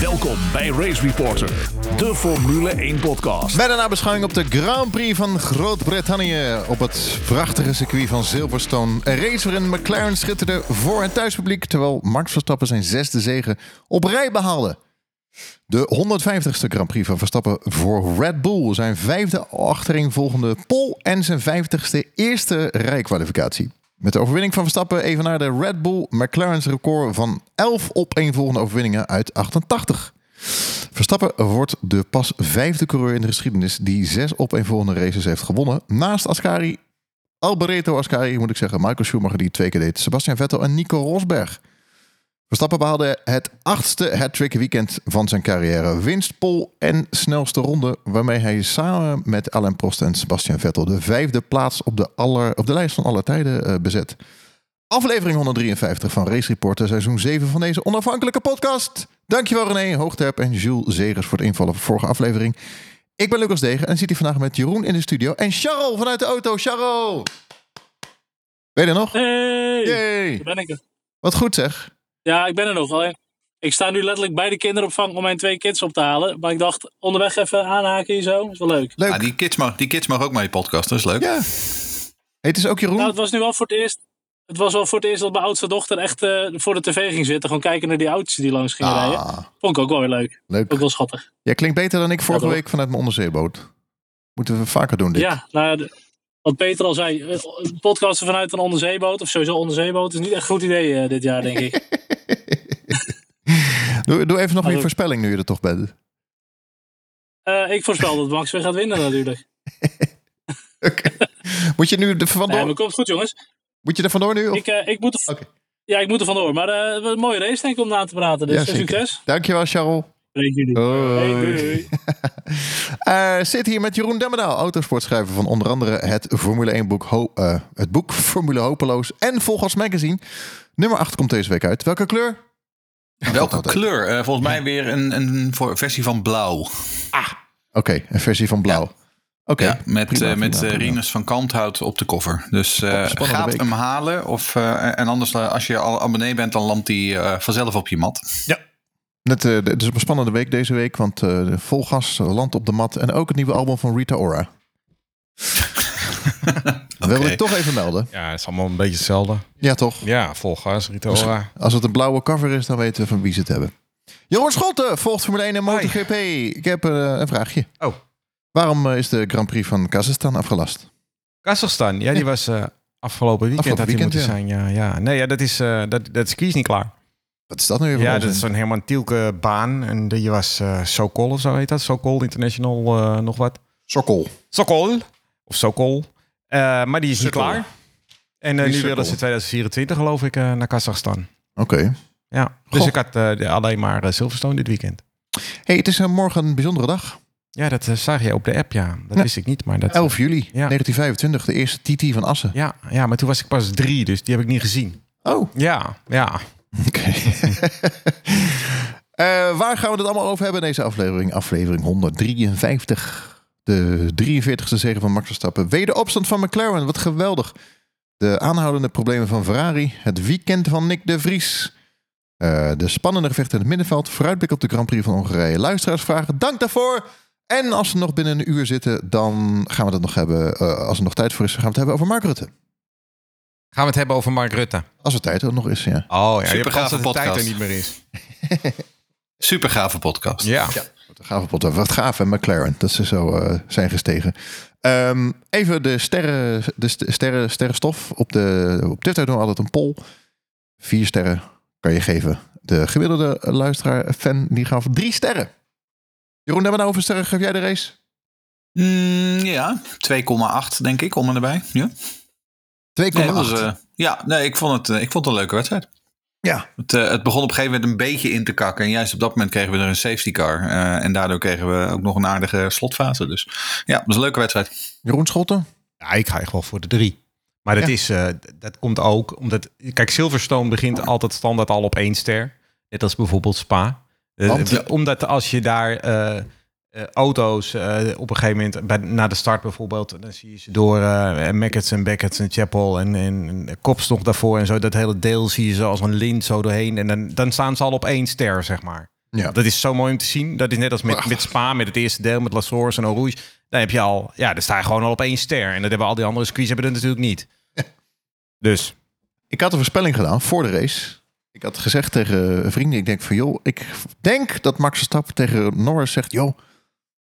Welkom bij Race Reporter, de Formule 1 podcast. Met een nabeschouwing op de Grand Prix van Groot-Brittannië. Op het prachtige circuit van Silverstone. Een race waarin McLaren schitterde voor het thuispubliek. Terwijl Max Verstappen zijn zesde zege op rij behaalde. De 150ste Grand Prix van Verstappen voor Red Bull. Zijn vijfde achtereenvolgende pole en zijn vijftigste eerste rijkwalificatie. Met de overwinning van Verstappen even naar de Red Bull McLaren's record van 11 opeenvolgende overwinningen uit 88. Verstappen wordt de pas vijfde coureur in de geschiedenis die zes opeenvolgende races heeft gewonnen. Naast Ascari, Alboreto Ascari moet ik zeggen, Michael Schumacher die twee keer deed, Sebastian Vettel en Nico Rosberg. Verstappen behaalde het achtste hat-trick weekend van zijn carrière. Winst, pole en snelste ronde, waarmee hij samen met Alain Prost en Sebastian Vettel de vijfde plaats op de, aller, op de lijst van alle tijden eh, bezet. Aflevering 153 van Race Reporter, seizoen 7 van deze onafhankelijke podcast. Dankjewel René Hoogterp en Jules Zegers voor het invallen van vorige aflevering. Ik ben Lucas Degen en zit hier vandaag met Jeroen in de studio. En Charles vanuit de auto. Charles! Ben je er nog? Hey, Yay! daar ben ik er. Wat goed zeg. Ja, ik ben er nog wel. Ik sta nu letterlijk bij de kinderopvang om mijn twee kids op te halen. Maar ik dacht, onderweg even aanhaken hier zo. Is wel leuk. Leuk. Ja, die, kids mag, die kids mag ook je podcast, dat is leuk. Ja. Hey, het is ook Jeroen. Nou, het was nu wel voor het eerst. Het was wel voor het eerst dat mijn oudste dochter echt eh, voor de tv ging zitten. Gewoon kijken naar die auto's die langs gingen rijden. ah, Vond ik ook wel weer leuk. leuk. Ook wel schattig. Jij klinkt beter dan ik vorige week vanuit mijn onderzeeboot. Moeten we vaker doen dit. Ja, nou wat Peter al zei. eh, Podcasten vanuit een onderzeeboot. Of sowieso onderzeeboot. Is niet echt een goed idee eh, dit jaar, denk ik. Doe, doe even nog je voorspelling nu je er toch bent. Eh, ik voorspel dat Max weer gaat winnen natuurlijk. Oké. Moet je nu er Nee, vandoor? maar komt goed jongens. Moet je er vandoor nu? Of? Ik, eh, ik moet er. Ja, ik moet er vandoor. Maar eh, een mooie race denk ik om na te praten. Dus Ja, succes. Dankjewel, Charles. Spreek jullie. Hoi. Hey, zit hier met Jeroen Demmedaal, autosportschrijver van onder andere het Formule 1 boek, Ho- het boek Formule Hopeloos en Volgas Magazine. Nummer 8 komt deze week uit. Welke kleur? Welke kleur? Eh, volgens mij weer een, een voor- versie van blauw. Oké, een versie van blauw. Oké, Ja, met prima, eh, met prima, eh, prima. Rinus van Kanthout op de koffer. Dus eh, Spannende gaat week. hem halen. Of, eh, en anders, als je al abonnee bent, dan landt hij eh, vanzelf op je mat. Net, eh, het is een spannende week deze week, want eh vol gas, eh, land op de mat en ook het nieuwe album van Rita Ora. Wilde Oké. ik toch even melden. Ja, het is allemaal een beetje hetzelfde. Ja, toch? Ja, vol gas, Rita Ora. Als het een blauwe cover is, dan weten we van wie ze het hebben. Jeroen Schotten volgt Formule 1 en MotoGP. Ik heb eh, een vraagje. Oh. Waarom eh, is de Grand Prix van Kazachstan afgelast? Kazachstan, ja, die was eh, afgelopen weekend Afgelopen had weekend, moeten zijn. Ja, ja. Nee, ja, dat is dat, dat is niet klaar. Wat is dat nu weer Ja, dat is zo'n helemaal Tielke baan. En die was Sokol of zo heet dat. Sokol International nog wat. Sokol. Sokol. Of Sokol. Eh, maar die is niet klaar. En eh, nu willen ze 2024 geloof ik eh, naar Kazachstan. Oké. Ja, dus Goh. ik had alleen maar Silverstone dit weekend. hey, het is morgen een bijzondere dag. Ja, dat zag je op de app, ja. Dat Ja. wist ik niet, maar dat... 11 juli Ja. 1925, de eerste TT van Assen. Ja, ja, maar toen was ik pas drie, dus die heb ik niet gezien. Oh, Ja, ja. oké. Waar gaan we het allemaal over hebben in deze aflevering? Aflevering 153. De 43ste zege van Max Verstappen. Wederopstand van McLaren, wat geweldig. De aanhoudende problemen van Ferrari. Het weekend van Nick de Vries. Eh, de spannende gevechten in het middenveld. Vooruitblik op de Grand Prix van Hongarije. Luisteraarsvragen, dank daarvoor. En als we nog binnen een uur zitten, dan gaan we het nog hebben. eh, als er nog tijd voor is, gaan we het hebben over Mark Rutte. Gaan we het hebben over Mark Rutte? Als er tijd er nog is, ja. Oh ja, je hebt kans dat de tijd er podcast. niet meer is. Super gave podcast. Ja. Gave pot. Wat gaaf en McLaren. Dat ze zo eh, zijn gestegen. Ehm, even de sterren, de st- sterren, sterrenstof. Op, de, op Twitter doen we altijd een poll. Vier sterren kan je geven. De gemiddelde luisteraar, fan, die gaf drie sterren. Jeroen, hebben we nou hoeveel sterren geef jij de race? Mm, ja, 2,8 denk ik, om en erbij. Ja, 2,8. nee, eh, ja nee, ik vond, het, eh, ik vond het een leuke wedstrijd. Ja, Het, eh, het begon op een gegeven moment een beetje in te kakken. En juist op dat moment kregen we er een safety car. Eh, en daardoor kregen we ook nog een aardige slotfase. Dus ja, het was een leuke wedstrijd. Jeroen Schotten? ja, ik ga echt wel voor de drie. Maar dat, Ja. is, eh, dat komt ook omdat... Kijk, Silverstone begint altijd standaard al op één ster. Net als bijvoorbeeld Spa. Want? eh, Omdat als je daar eh, auto's eh, op een gegeven moment, bij, na de start bijvoorbeeld, dan zie je ze door eh Mackets en Beckett's en Chapel en, en, en Kops nog daarvoor en zo. Dat hele deel zie je zo als een lint zo doorheen. En dan, dan staan ze al op één ster, zeg maar. Ja. Dat is zo mooi om te zien. Dat is net als met, met Spa, met het eerste deel, met La Source en Eau Rouge. Dan heb je al, ja, dan sta je gewoon al op één ster. En dat hebben al die andere circuits hebben dat natuurlijk niet. Dus, Ik had een voorspelling gedaan voor de race. Ik had gezegd tegen vrienden, ik denk van joh, ik denk dat Max Verstappen tegen Norris zegt, joh,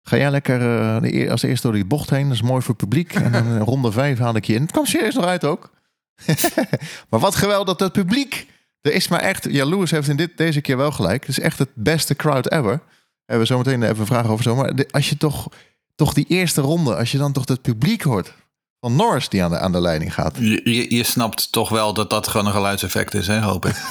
ga jij lekker eh, als eerste door die bocht heen, dat is mooi voor het publiek. En dan in ronde vijf haal ik je in. Het kwam serieus nog uit ook. maar wat geweldig dat het publiek, er is maar echt, ja, Lewis heeft in dit, deze keer wel gelijk. Het is echt het beste crowd ever. Hebben we zo meteen even een vraag over zo. Maar als je toch, toch die eerste ronde, als je dan toch het publiek hoort van Norris die aan de, aan de leiding gaat. Je, je, je snapt toch wel dat dat gewoon een geluidseffect is, hè, hoop ik.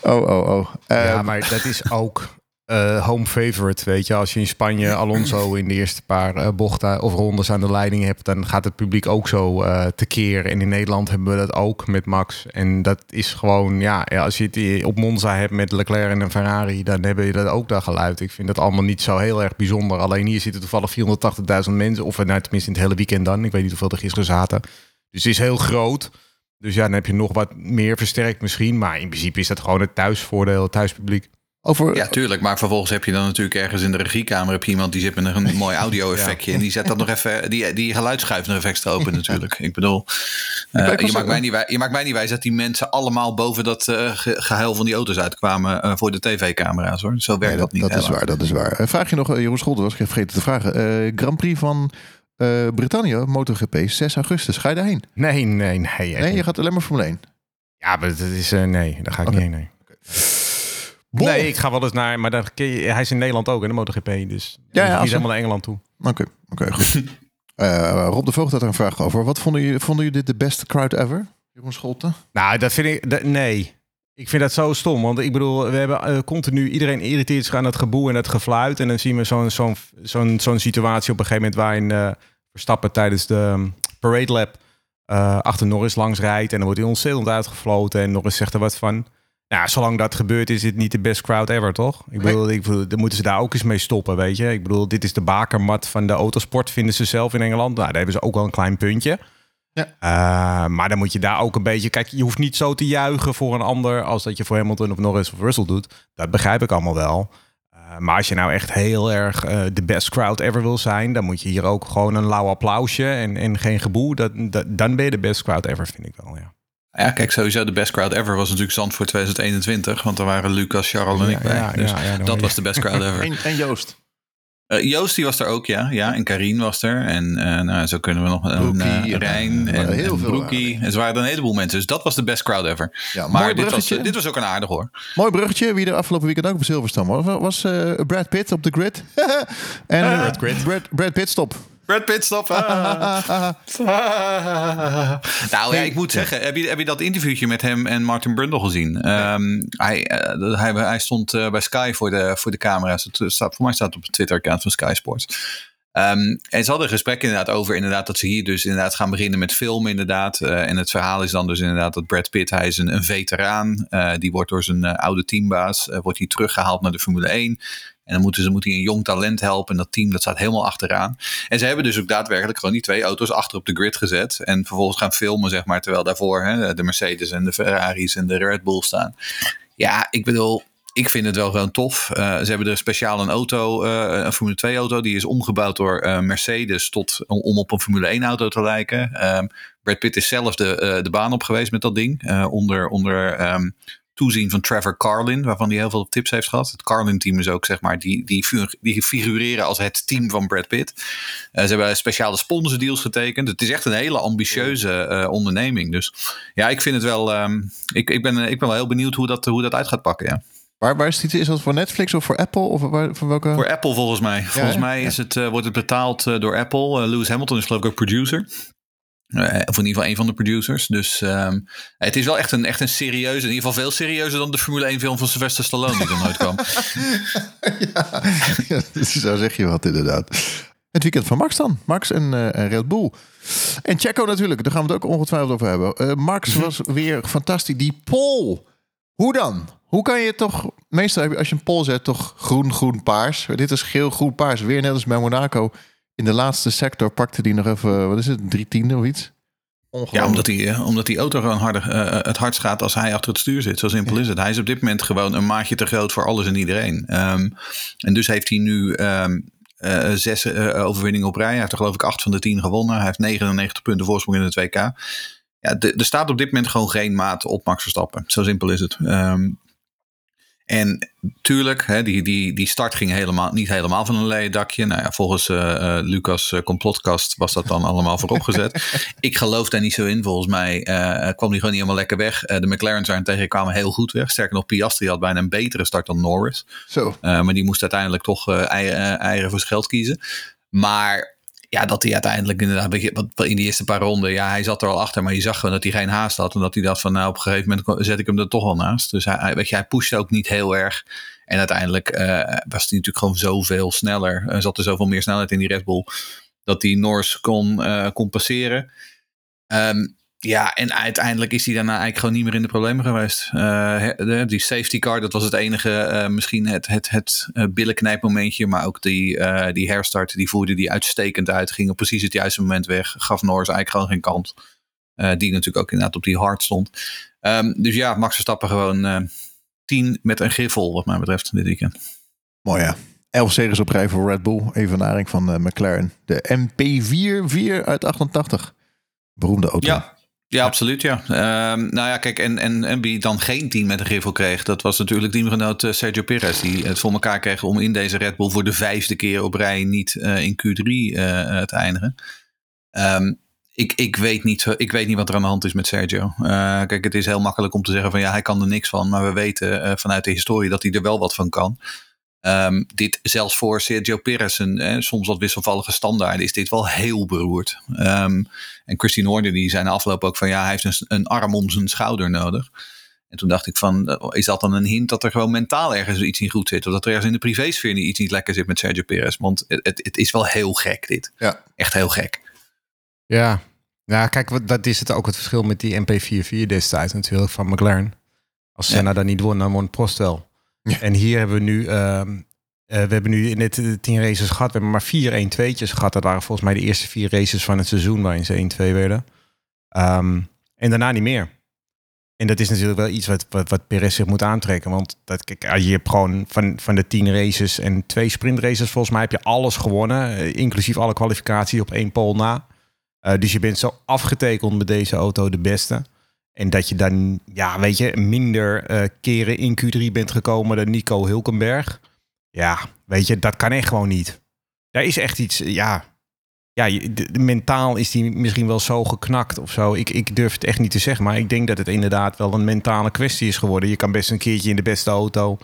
Oh, oh, oh. Eh, ja, maar dat is ook eh, home favorite, weet je. Als je in Spanje Alonso in de eerste paar eh, bochten of rondes aan de leiding hebt, dan gaat het publiek ook zo eh tekeer. En in Nederland hebben we dat ook met Max. En dat is gewoon, ja, als je het op Monza hebt met Leclerc en een Ferrari, dan hebben je dat ook dat geluid. Ik vind dat allemaal niet zo heel erg bijzonder. Alleen hier zitten toevallig 480.000 mensen, of nou, tenminste in het hele weekend dan. Ik weet niet hoeveel er gisteren zaten. Dus het is heel groot. Dus ja, dan heb je nog wat meer versterkt misschien. Maar in principe is dat gewoon het thuisvoordeel, het thuispubliek. Over, Ja, tuurlijk. Maar vervolgens heb je dan natuurlijk ergens in de regiekamer heb je iemand die zit met een mooi audio-effectje. En die zet dat nog even, die, die geluidsschuif nog even extra open natuurlijk. Ik bedoel, eh, ik je, maakt mij niet, wij- je maakt mij niet wijs dat die mensen allemaal boven dat eh, ge- gehuil van die auto's uitkwamen eh, voor de tv-camera's hoor. Zo werkt Nee, dat, niet. Dat is waar, dat is waar. Vraag je nog, Jeroen Scholten, was ik vergeten te vragen. Eh, Grand Prix van eh Britannia, MotoGP, 6 augustus. Ga je daarheen? Nee, nee, nee. Nee, je gaat alleen maar Formule 1. Ja, maar dat is... eh, nee, daar ga ik niet heen, nee. Nee, ik ga wel eens naar... Maar hij is in Nederland ook, in de MotoGP. Dus Ja, we- helemaal naar Engeland toe. Oké, oké, goed. Eh, Rob de Voogd had er een vraag over. Wat vonden jullie, vonden jullie dit de beste crowd ever? Jeroen Scholten? Nou, dat vind ik... dat- nee. Ik vind dat zo stom. Want ik bedoel, we hebben eh, continu... Iedereen irriteert zich aan het geboe en het gefluit. En dan zien we zo'n zo'n zo'n zo'n situatie op een gegeven moment... waarin eh Verstappen tijdens de um, parade lap... achter Norris langs rijdt. En dan wordt hij ontzettend uitgefloten. En Norris zegt er wat van... Ja, zolang dat gebeurt is het niet de best crowd ever, toch? Ik bedoel, ik bedoel, dan moeten ze daar ook eens mee stoppen, weet je. Ik bedoel, dit is de bakermat van de autosport, vinden ze zelf in Engeland. Nou, daar hebben ze ook wel een klein puntje. Ja. Eh, maar dan moet je daar ook een beetje... Kijk, je hoeft niet zo te juichen voor een ander... als dat je voor Hamilton of Norris of Russell doet. Dat begrijp ik allemaal wel. Eh, maar als je nou echt heel erg eh, de best crowd ever wil zijn... dan moet je hier ook gewoon een lauw applausje en, en geen geboe. Dat, dat, dan ben je de best crowd ever, vind ik wel, ja. Ja, kijk, sowieso de best crowd ever was natuurlijk Zandvoort 2021. Want daar waren Lucas, Charles en ik bij. Ja, dus ja, dat was de best crowd ever. En, en Joost. Eh, Joost die was er ook, ja. ja. En Karin was er. En eh, nou, zo kunnen we nog een Broekie, en, Rijn eh, en, heel en veel Broekie. En ze waren er een heleboel mensen. Dus dat was de best crowd ever. Ja, Maar dit was, dit was ook een aardig hoor. Mooi bruggetje. Wie er afgelopen weekend ook op Silverstone was, was eh, Brad Pitt op de grid. en Brad Pitt. Brad, Brad Pitt, stop. Brad Pitt, stop. nou ja, ik moet zeggen, heb je, heb je dat interviewtje met hem en Martin Brundle gezien? Ehm, hij, eh, hij, hij stond eh, bij Sky voor de, voor de camera's. Het staat, voor mij staat het op het Twitter-account van Sky Sports. Ehm, en ze hadden een gesprek inderdaad over inderdaad, dat ze hier dus inderdaad gaan beginnen met filmen inderdaad. Eh, en het verhaal is dan dus inderdaad dat Brad Pitt, hij is een, een veteraan. Eh, die wordt door zijn oude teambaas, wordt hij teruggehaald naar de Formule 1. En dan moeten ze, moet hij een jong talent helpen. En dat team dat staat helemaal achteraan. En ze hebben dus ook daadwerkelijk gewoon die twee auto's achter op de grid gezet. En vervolgens gaan filmen, zeg maar. Terwijl daarvoor hè, de Mercedes en de Ferraris en de Red Bull staan. Ja, ik bedoel, ik vind het wel gewoon tof. Eh, ze hebben er speciaal een auto, eh, een Formule 2 auto. Die is omgebouwd door eh, Mercedes tot, om, op een Formule 1 auto te lijken. Ehm, Brad Pitt is zelf de, de baan op geweest met dat ding. onder onder ehm, toezien van Trevor Carlin, waarvan hij heel veel tips heeft gehad. Het Carlin-team is ook, zeg maar, die, die, die figureren als het team van Brad Pitt. Eh, ze hebben speciale sponsordeals getekend. Het is echt een hele ambitieuze eh, onderneming. Dus ja, ik vind het wel. ehm, ik, ik, ben, ik ben wel heel benieuwd hoe dat, hoe dat uit gaat pakken. Ja. Waar, waar is die? Is dat voor Netflix of voor Apple? Of waar, voor welke? Voor Apple volgens mij. Volgens mij is het, eh, wordt het betaald door Apple. Lewis Hamilton is geloof ik ook producer. Eh, of in ieder geval een van de producers. Dus ehm, het is wel echt een, echt een serieuze, in ieder geval veel serieuzer dan de Formule 1 film van Sylvester Stallone die er nooit kwam. ja, zo zeg je wat inderdaad. Het weekend van Max dan. Max en, eh, en Red Bull. En Checo natuurlijk, daar gaan we het ook ongetwijfeld over hebben. Eh, Max was weer fantastisch. Die pole. Hoe dan? Hoe kan je toch... Meestal heb je, als je een pole zet, toch groen, groen, paars. Dit is geel, groen, paars. Weer net als bij Monaco. In de laatste sector pakte die nog even, wat is het, drie tiende of iets? Ja, omdat die, eh, omdat die auto gewoon harder, eh, het hardst gaat als hij achter het stuur zit. Zo simpel is het. Hij is op dit moment gewoon een maatje te groot voor alles en iedereen. Ehm, en dus heeft hij nu ehm, eh, zes eh, overwinningen op rij. Hij heeft er geloof ik acht van de tien gewonnen. Hij heeft 99 punten voorsprong in de 2K. Ja, er staat op dit moment gewoon geen maat op Max Verstappen. Zo simpel is het. Ehm, en tuurlijk, hè, die, die, die start ging helemaal, niet helemaal van een leien dakje. Nou ja, volgens eh, eh, Lucas' eh, complotkast was dat dan allemaal vooropgezet. Ik geloof daar niet zo in. Volgens mij kwam die gewoon niet helemaal lekker weg. De McLaren's daarentegen kwamen heel goed weg. Sterker nog, Piastri had bijna een betere start dan Norris. Zo. Maar die moest uiteindelijk toch eieren, eieren voor zijn geld kiezen. Maar ja, dat hij uiteindelijk inderdaad in die eerste paar ronden, ja, hij zat er al achter, maar je zag gewoon dat hij geen haast had. En dat hij dacht van, nou, op een gegeven moment zet ik hem er toch wel naast. Dus hij, weet je, hij pushte ook niet heel erg. En uiteindelijk eh, was hij natuurlijk gewoon zoveel sneller. Er zat er zoveel meer snelheid in die Red Bull, dat hij Norris kon, eh, kon passeren. Ehm, ja, en uiteindelijk is hij daarna eigenlijk gewoon niet meer in de problemen geweest. Eh, de- die safety car, dat was het enige, eh, misschien het, het, het eh, billenknijpmomentje. Maar ook die, die herstart, die voerde die uitstekend uit. Ging op precies het juiste moment weg. Gaf Norris eigenlijk gewoon geen kans. Eh, die natuurlijk ook inderdaad op die hard stond. Ehm, dus ja, Max Verstappen gewoon 10 met een griffel wat mij betreft dit weekend. Mooi ja. Elf zegens op rij voor Red Bull. Evenaring van McLaren. De MP44 uit 88. Beroemde auto. Ja, ja, absoluut. Ja. Ehm, nou ja, kijk, en, en, en wie dan geen team met een griffel kreeg, dat was natuurlijk teamgenoot eh, Sergio Perez. Die het voor elkaar kreeg om in deze Red Bull voor de vijfde keer op rij niet eh, in Q3 eh, te eindigen. Ehm, ik, ik, weet niet, ik weet niet wat er aan de hand is met Sergio. Kijk, het is heel makkelijk om te zeggen van ja, hij kan er niks van. Maar we weten vanuit de historie dat hij er wel wat van kan. Ehm, dit zelfs voor Sergio Perez, een eh, soms wat wisselvallige standaarden, is dit wel heel beroerd. Ehm, en Christine Horner die zei na afloop ook van ja, hij heeft een, een arm om zijn schouder nodig. En toen dacht ik van, eh, is dat dan een hint dat er gewoon mentaal ergens iets niet goed zit? Of dat er ergens in de privésfeer niet- iets niet lekker zit met Sergio Perez? Want het, het, het is wel heel gek dit. Ja. Echt heel gek. Ja. Ja, kijk, wat, dat is het ook het verschil met die MP44 destijds natuurlijk van McLaren. Als Ja. Senna dat niet won, dan won Prost wel. En hier hebben we nu, ehm, eh, we hebben nu net de tien races gehad. We hebben maar vier 1-2'tjes gehad. Dat waren volgens mij de eerste vier races van het seizoen waarin ze 1-2 werden. Ehm, en daarna niet meer. En dat is natuurlijk wel iets wat, wat, Perez zich moet aantrekken. Want dat, kijk, je hebt gewoon van, van de tien races en twee sprintraces, volgens mij heb je alles gewonnen. eh, inclusief alle kwalificatie op één pol na. Eh, dus je bent zo afgetekend met deze auto de beste. En dat je dan, ja, weet je, minder eh, keren in Q3 bent gekomen dan Nico Hulkenberg. Ja, weet je, dat kan echt gewoon niet. Daar is echt iets, ja. Ja, de- mentaal is die misschien wel zo geknakt of zo. Ik, ik durf het echt niet te zeggen, maar ik denk dat het inderdaad wel een mentale kwestie is geworden. Je kan best een keertje in de beste auto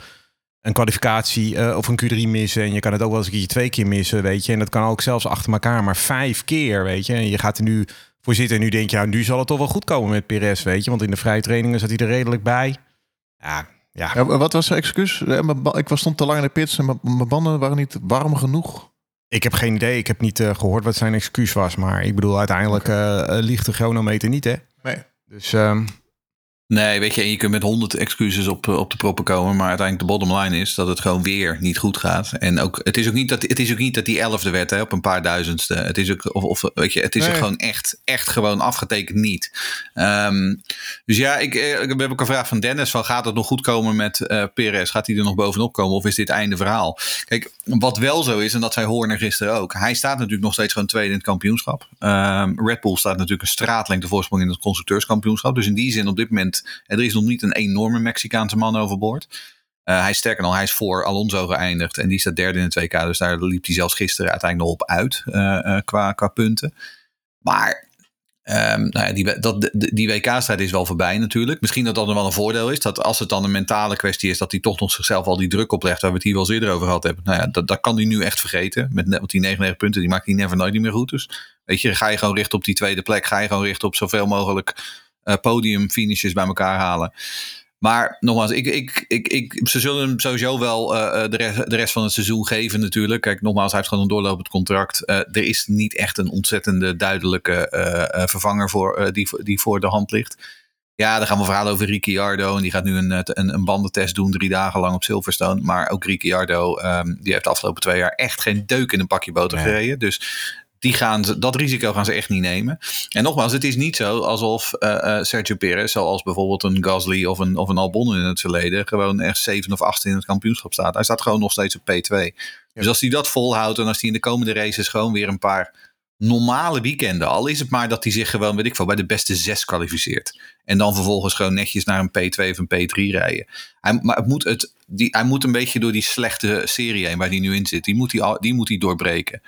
een kwalificatie eh, of een Q3 missen. En je kan het ook wel eens een keertje twee keer missen, weet je. En dat kan ook zelfs achter elkaar, maar vijf keer, weet je. En je gaat er nu voor zitten en nu denk je, ja, nu zal het toch wel goed komen met Perez, weet je. Want in de vrije trainingen zat hij er redelijk bij. Ja, ja. Ja, wat was zijn excuus? Ik was stond te lang in de pits en mijn- banden waren niet warm genoeg. Ik heb geen idee. Ik heb niet eh, gehoord wat zijn excuus was. Maar ik bedoel, uiteindelijk eh, eh, liegt de chronometer niet, hè. Nee. Dus ehm, Nee, weet je, en je kunt met honderd excuses op, eh, op de proppen komen. Maar uiteindelijk de bottom line is dat het gewoon weer niet goed gaat. En ook, het is ook niet dat, het is ook niet dat die elfde werd hè, op een paar duizendste. Het is ook, of, of weet je, het is Nee. gewoon echt, echt gewoon afgetekend niet. Ehm, dus ja, ik, eh, hebben ook een vraag van Dennis. Van, gaat het nog goed komen met eh Perez? Gaat hij er nog bovenop komen? Of is dit einde verhaal? Kijk, wat wel zo is, en dat zei Horner gisteren ook. Hij staat natuurlijk nog steeds gewoon tweede in het kampioenschap. Ehm, Red Bull staat natuurlijk een straatlengte voorsprong in het constructeurskampioenschap. Dus in die zin op dit moment, er is nog niet een enorme Mexicaanse man overboord. Eh, hij is sterker nog, hij is voor Alonso geëindigd. En die staat derde in het WK. Dus daar liep hij zelfs gisteren uiteindelijk nog op uit eh, eh, qua, qua punten. Maar ehm, nou ja, die, dat, die- WK-strijd is wel voorbij natuurlijk. Misschien dat dat nog wel een voordeel is. Dat als het dan een mentale kwestie is, dat hij toch nog zichzelf al die druk oplegt. Waar we het hier wel eens eerder over gehad hebben. Nou ja, dat, dat kan hij nu echt vergeten. Met want die 99 punten, die maakt hij never nooit niet meer goed. Dus weet je, ga je gewoon richten op die tweede plek. Ga je gewoon richten op zoveel mogelijk eh podiumfinishes bij elkaar halen. Maar nogmaals, ik, ik, ik, ik, ze zullen hem sowieso wel eh, eh, de, rest, de rest van het seizoen geven natuurlijk. Kijk, nogmaals, hij heeft gewoon een doorlopend contract. Er is niet echt een ontzettende duidelijke vervanger voor, die, die voor de hand ligt. Ja, dan gaan we verhalen over Ricciardo. En die gaat nu een, een, een bandentest doen drie dagen lang op Silverstone. Maar ook Ricciardo, ehm, die heeft de afgelopen twee jaar echt geen deuk in een pakje boter gereden. Dus die gaan ze, dat risico gaan ze echt niet nemen. En nogmaals, het is niet zo alsof uh, Sergio Perez, zoals bijvoorbeeld een Gasly of een, of een Albon in het verleden, gewoon echt zeven of acht in het kampioenschap staat. Hij staat gewoon nog steeds op P2. Dus als hij dat volhoudt en als hij in de komende races gewoon weer een paar normale weekenden, al is het maar dat hij zich gewoon, weet ik veel, bij de beste zes kwalificeert. En dan vervolgens gewoon netjes naar een P2 of een P3 rijden. Hij, maar het moet het, die, hij moet een beetje door die slechte serie heen waar hij nu in zit. Die moet hij, die moet hij doorbreken.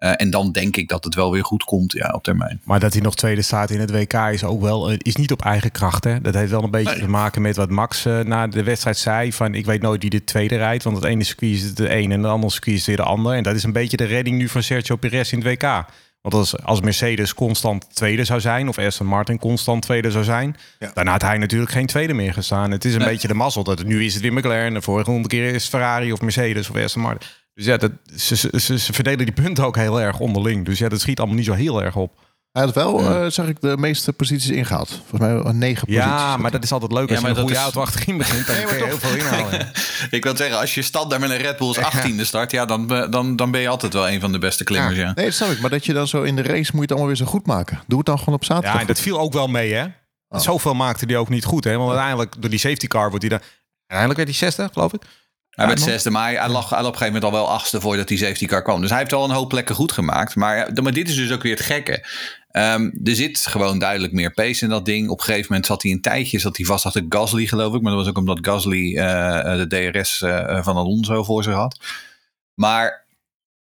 Uh, en dan denk ik dat het wel weer goed komt ja, op termijn. Maar dat hij nog tweede staat in het WK is ook wel is niet op eigen kracht. Hè? Dat heeft wel een beetje nee. te maken met wat Max uh, na de wedstrijd zei. Van ik weet nooit wie de tweede rijdt. Want het ene circuit is de een en de andere circuit is weer de ander. En dat is een beetje de redding nu van Sergio Perez in het WK. Want als, als Mercedes constant tweede zou zijn, of Aston Martin constant tweede zou zijn, ja. dan had hij natuurlijk geen tweede meer gestaan. Het is een nee. beetje de mazzel dat het, nu is het weer McLaren, de vorige keer is Ferrari of Mercedes of Aston Martin. Dus ja, dat, ze, ze, ze, verdelen die punten ook heel erg onderling. Dus ja, dat schiet allemaal niet zo heel erg op. Hij had wel, ja. uh, zag ik, de meeste posities ingehaald. Volgens mij negen posities. Ja, maar dat is altijd leuk als ja, je een goede is... auto achterin begint. Dan nee, kun je heel veel inhalen. ik wil zeggen, als je standaard met een Red Bull 18e start, ja, dan, dan, dan ben je altijd wel een van de beste klimmers. Ja. Nee, dat snap ik. Maar dat je dan zo in de race moet je het allemaal weer zo goed maken. Doe het dan gewoon op zaterdag. Ja, en dat viel ook wel mee, hè? Oh. Zoveel maakte hij ook niet goed, hè? Want uiteindelijk, door die safety car wordt hij dan... Uiteindelijk werd hij zesde, geloof ik. Hij werd zesde, maar hij lag, hij op een gegeven moment al wel achtste voordat die safety car kwam. Dus hij heeft al een hoop plekken goed gemaakt. Maar, maar dit is dus ook weer het gekke. Um, er zit gewoon duidelijk meer pace in dat ding. Op een gegeven moment zat hij een tijdje zat hij vast achter Gasly, geloof ik. Maar dat was ook omdat Gasly uh, de DRS uh, van Alonso voor zich had. Maar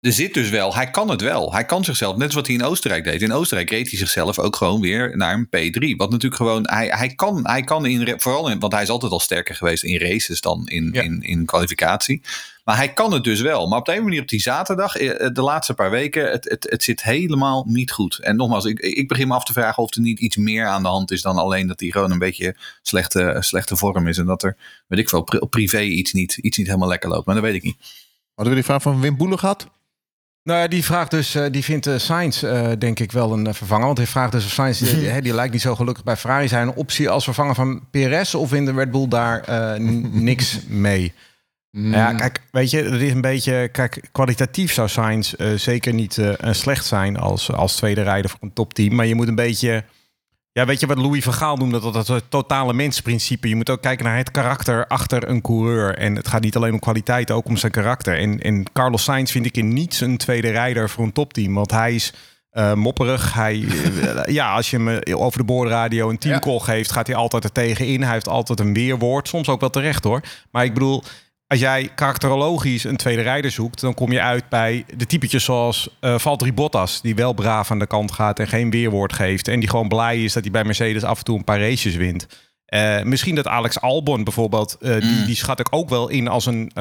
er zit dus wel, hij kan het wel. Hij kan zichzelf, net wat hij in Oostenrijk deed. In Oostenrijk reed hij zichzelf ook gewoon weer naar een P3. Wat natuurlijk gewoon, hij, hij, kan, hij kan in, vooral in, want hij is altijd al sterker geweest in races dan in, ja. in, in kwalificatie. Maar hij kan het dus wel. Maar op de een manier op die zaterdag, de laatste paar weken, het, het, het zit helemaal niet goed. En nogmaals, ik, ik begin me af te vragen of er niet iets meer aan de hand is dan alleen dat hij gewoon een beetje slechte, slechte vorm is. En dat er, weet ik veel, privé iets niet, iets niet helemaal lekker loopt. Maar dat weet ik niet. Hadden we die vraag van Wim Boelen gehad? Nou ja, die vraagt dus, uh, die vindt uh, Sainz uh, denk ik wel een vervanger. Want hij vraagt dus of Sainz, die, die lijkt niet zo gelukkig bij Ferrari zijn. Een optie als vervanger van PRS of in de Red Bull daar niks mee? Mm. Ja, kijk, weet je, het is een beetje, kijk, kwalitatief zou Sainz zeker niet slecht zijn als, als tweede rijder voor een topteam. Maar je moet een beetje, ja, weet je wat Louis van Gaal noemde, dat, dat het totale mensprincipe. Je moet ook kijken naar het karakter achter een coureur. En het gaat niet alleen om kwaliteit, ook om zijn karakter. En, en Carlos Sainz vind ik in niets een tweede rijder voor een topteam. Want hij is uh, mopperig. Hij, ja, als je hem over de boordradio een teamcall geeft, gaat hij altijd er tegenin. Hij heeft altijd een weerwoord. Soms ook wel terecht hoor. Maar ik bedoel, als jij karakterologisch een tweede rijder zoekt, dan kom je uit bij de typetjes zoals uh, Valtteri Bottas, die wel braaf aan de kant gaat en geen weerwoord geeft. En die gewoon blij is dat hij bij Mercedes af en toe een paar races wint. Uh, misschien dat Alex Albon bijvoorbeeld, uh, die, Mm. die schat ik ook wel in als een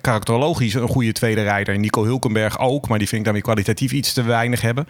karakterologisch een goede tweede rijder. En Nico Hulkenberg ook, maar die vind ik dan weer kwalitatief iets te weinig hebben.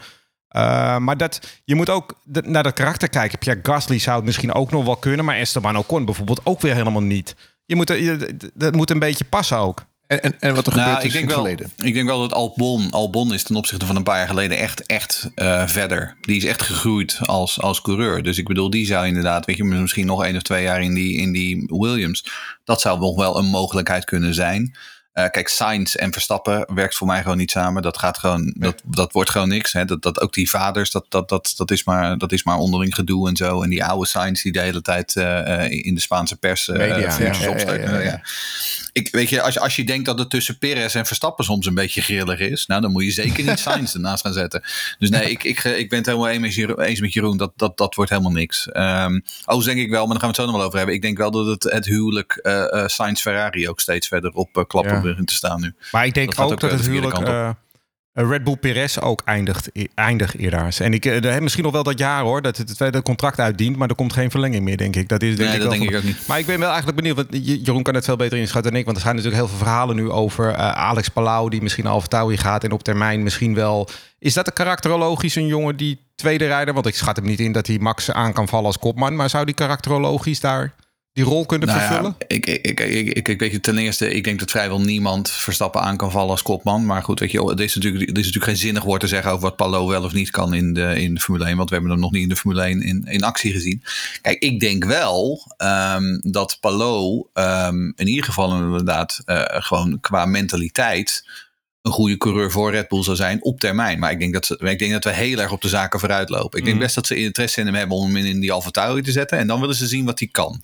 maar dat, je moet ook naar dat karakter kijken. Pierre Gasly zou het misschien ook nog wel kunnen, maar Esteban Ocon bijvoorbeeld ook weer helemaal niet. Je moet, je, dat moet een beetje passen ook. En, en, en wat er gebeurt nou, is ik denk in het wel, verleden. Ik denk wel dat Albon, Albon is ten opzichte van een paar jaar geleden echt, echt uh, verder. Die is echt gegroeid als, als coureur. Dus ik bedoel, die zou inderdaad, weet je, misschien nog één of twee jaar in die, in die Williams. Dat zou nog wel een mogelijkheid kunnen zijn. Uh, kijk, Sainz en Verstappen werkt voor mij gewoon niet samen. Dat gaat gewoon, nee. dat, dat wordt gewoon niks. Hè. Dat, dat ook die vaders, dat, dat, dat, dat, is maar, dat is maar onderling gedoe en zo. En die oude Sainz die de hele tijd uh, in de Spaanse pers Media, ja, ja, ja, Ik, weet je, als, als je denkt dat het tussen Perez en Verstappen soms een beetje grillig is, nou dan moet je zeker niet Sainz ernaast gaan zetten. Dus nee, ik, ik, ik ben het helemaal eens met Jeroen. Dat, dat, dat wordt helemaal niks. Um, overigens denk ik wel, maar daar gaan we het zo nog wel over hebben. Ik denk wel dat het, het huwelijk uh, Sainz-Ferrari ook steeds verder op uh, klappen ja. begint te staan nu. Maar ik denk dat ook, ook dat het huwelijk Red Bull Perez ook eindigt, eindigt eerder. En ik uh, misschien nog wel dat jaar hoor, dat het tweede contract uitdient, maar er komt geen verlenging meer, denk ik. Dat is denk nee, ik dat wel denk ik ook niet. Maar ik ben wel eigenlijk benieuwd, want Jeroen kan het veel beter inschatten dan ik, want er zijn natuurlijk heel veel verhalen nu over uh, Alex Palau, die misschien Alfa Tauri gaat en op termijn misschien wel. Is dat een karakterologisch een jongen die tweede rijder, want ik schat hem niet in dat hij Max aan kan vallen als kopman, maar zou die karakterologisch daar die rol kunnen nou vervullen? Ja, ik, ik, ik, ik, ik, weet je, ten eerste, ik denk dat vrijwel niemand Verstappen aan kan vallen als kopman. Maar goed, weet je, het is natuurlijk, het is natuurlijk geen zinnig woord te zeggen over wat Palo wel of niet kan in de, in de Formule 1. Want we hebben hem nog niet in de Formule 1 in, in actie gezien. Kijk, ik denk wel um, dat Palo um, in ieder geval inderdaad uh, gewoon qua mentaliteit een goede coureur voor Red Bull zou zijn op termijn. Maar ik denk dat, ze, ik denk dat we heel erg op de zaken vooruit lopen. Ik denk Mhm. best dat ze interesse in hem hebben om hem in die Alfa Tauri te zetten. En dan willen ze zien wat hij kan.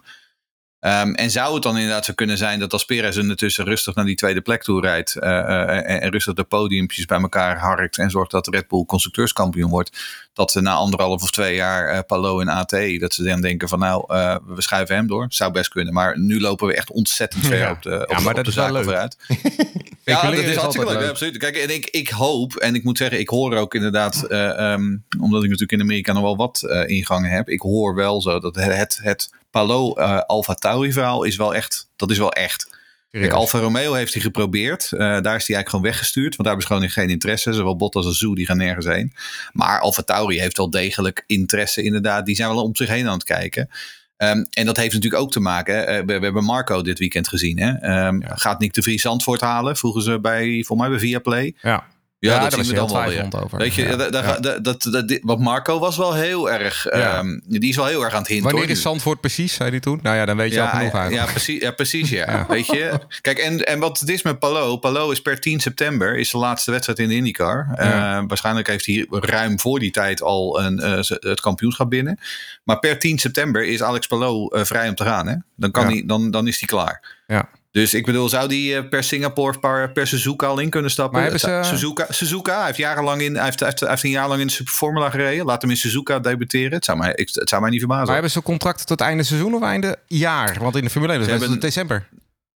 Ehm, en zou het dan inderdaad zo kunnen zijn dat als Perez ondertussen rustig naar die tweede plek toe rijdt eh, eh, en, en rustig de podiumpjes bij elkaar harkt en zorgt dat Red Bull constructeurskampioen wordt, dat ze na anderhalf of twee jaar eh Palo en AT, dat ze dan denken van nou, eh, we schuiven hem door. Zou best kunnen, maar nu lopen we echt ontzettend ver Ja. op de, op, Ja, maar op dat de is wel zaken leuk. vooruit. Ja, dat is hartstikke leuk. leuk. ja, absoluut. Kijk, en ik, ik hoop, en ik moet zeggen, ik hoor ook inderdaad, eh, ehm, omdat ik natuurlijk in Amerika nog wel wat eh, ingangen heb, ik hoor wel zo dat het, het, het Palo eh Alfa Tauri verhaal is wel echt, dat is wel echt. Kijk, Alfa Romeo heeft hij geprobeerd. Eh, daar is hij eigenlijk gewoon weggestuurd. Want daar hebben ze gewoon geen interesse. Zowel Bottas als Zoe, die gaan nergens heen. Maar Alfa Tauri heeft wel degelijk interesse inderdaad. Die zijn wel om zich heen aan het kijken. Ehm, en dat heeft natuurlijk ook te maken. eh, we, we hebben Marco dit weekend gezien. Hè? Ehm, Gaat Nick de Vries Zandvoort halen? Vroegen ze bij, voor mij bij Viaplay. Ja. Ja, dat daar zien we dan wel weer. over. Weet je, Ja. da- da- Ja. da- dat, dat, wat Marco was wel heel erg. Ehm, die is wel heel erg aan het hinten. Wanneer is Zandvoort precies, zei hij toen? Nou ja, dan weet je al genoeg eigenlijk. ja, precies, ja, precies ja. Weet je? Kijk, en, en wat het is met Palo. Palo is per 10 september is de laatste wedstrijd in de IndyCar. Eh, waarschijnlijk heeft hij ruim voor die tijd al een, eh, het kampioenschap binnen. Maar per 10 september is Alex Palo eh, vrij om te gaan. Hè? Dan, kan hij, dan, dan is hij klaar. Ja. Dus ik bedoel, zou die eh, per Singapore, per, per Suzuka al in kunnen stappen? Maar ze- Suzuka, Suzuka hij heeft, jarenlang in, hij heeft, hij heeft, hij heeft een jaar lang in de Formula gereden. Laat hem in Suzuka debuteren. Het zou mij, ik, het zou mij niet verbazen. Maar hebben ze contracten tot einde seizoen of einde jaar? Want in de Formule 1 is Ze het december.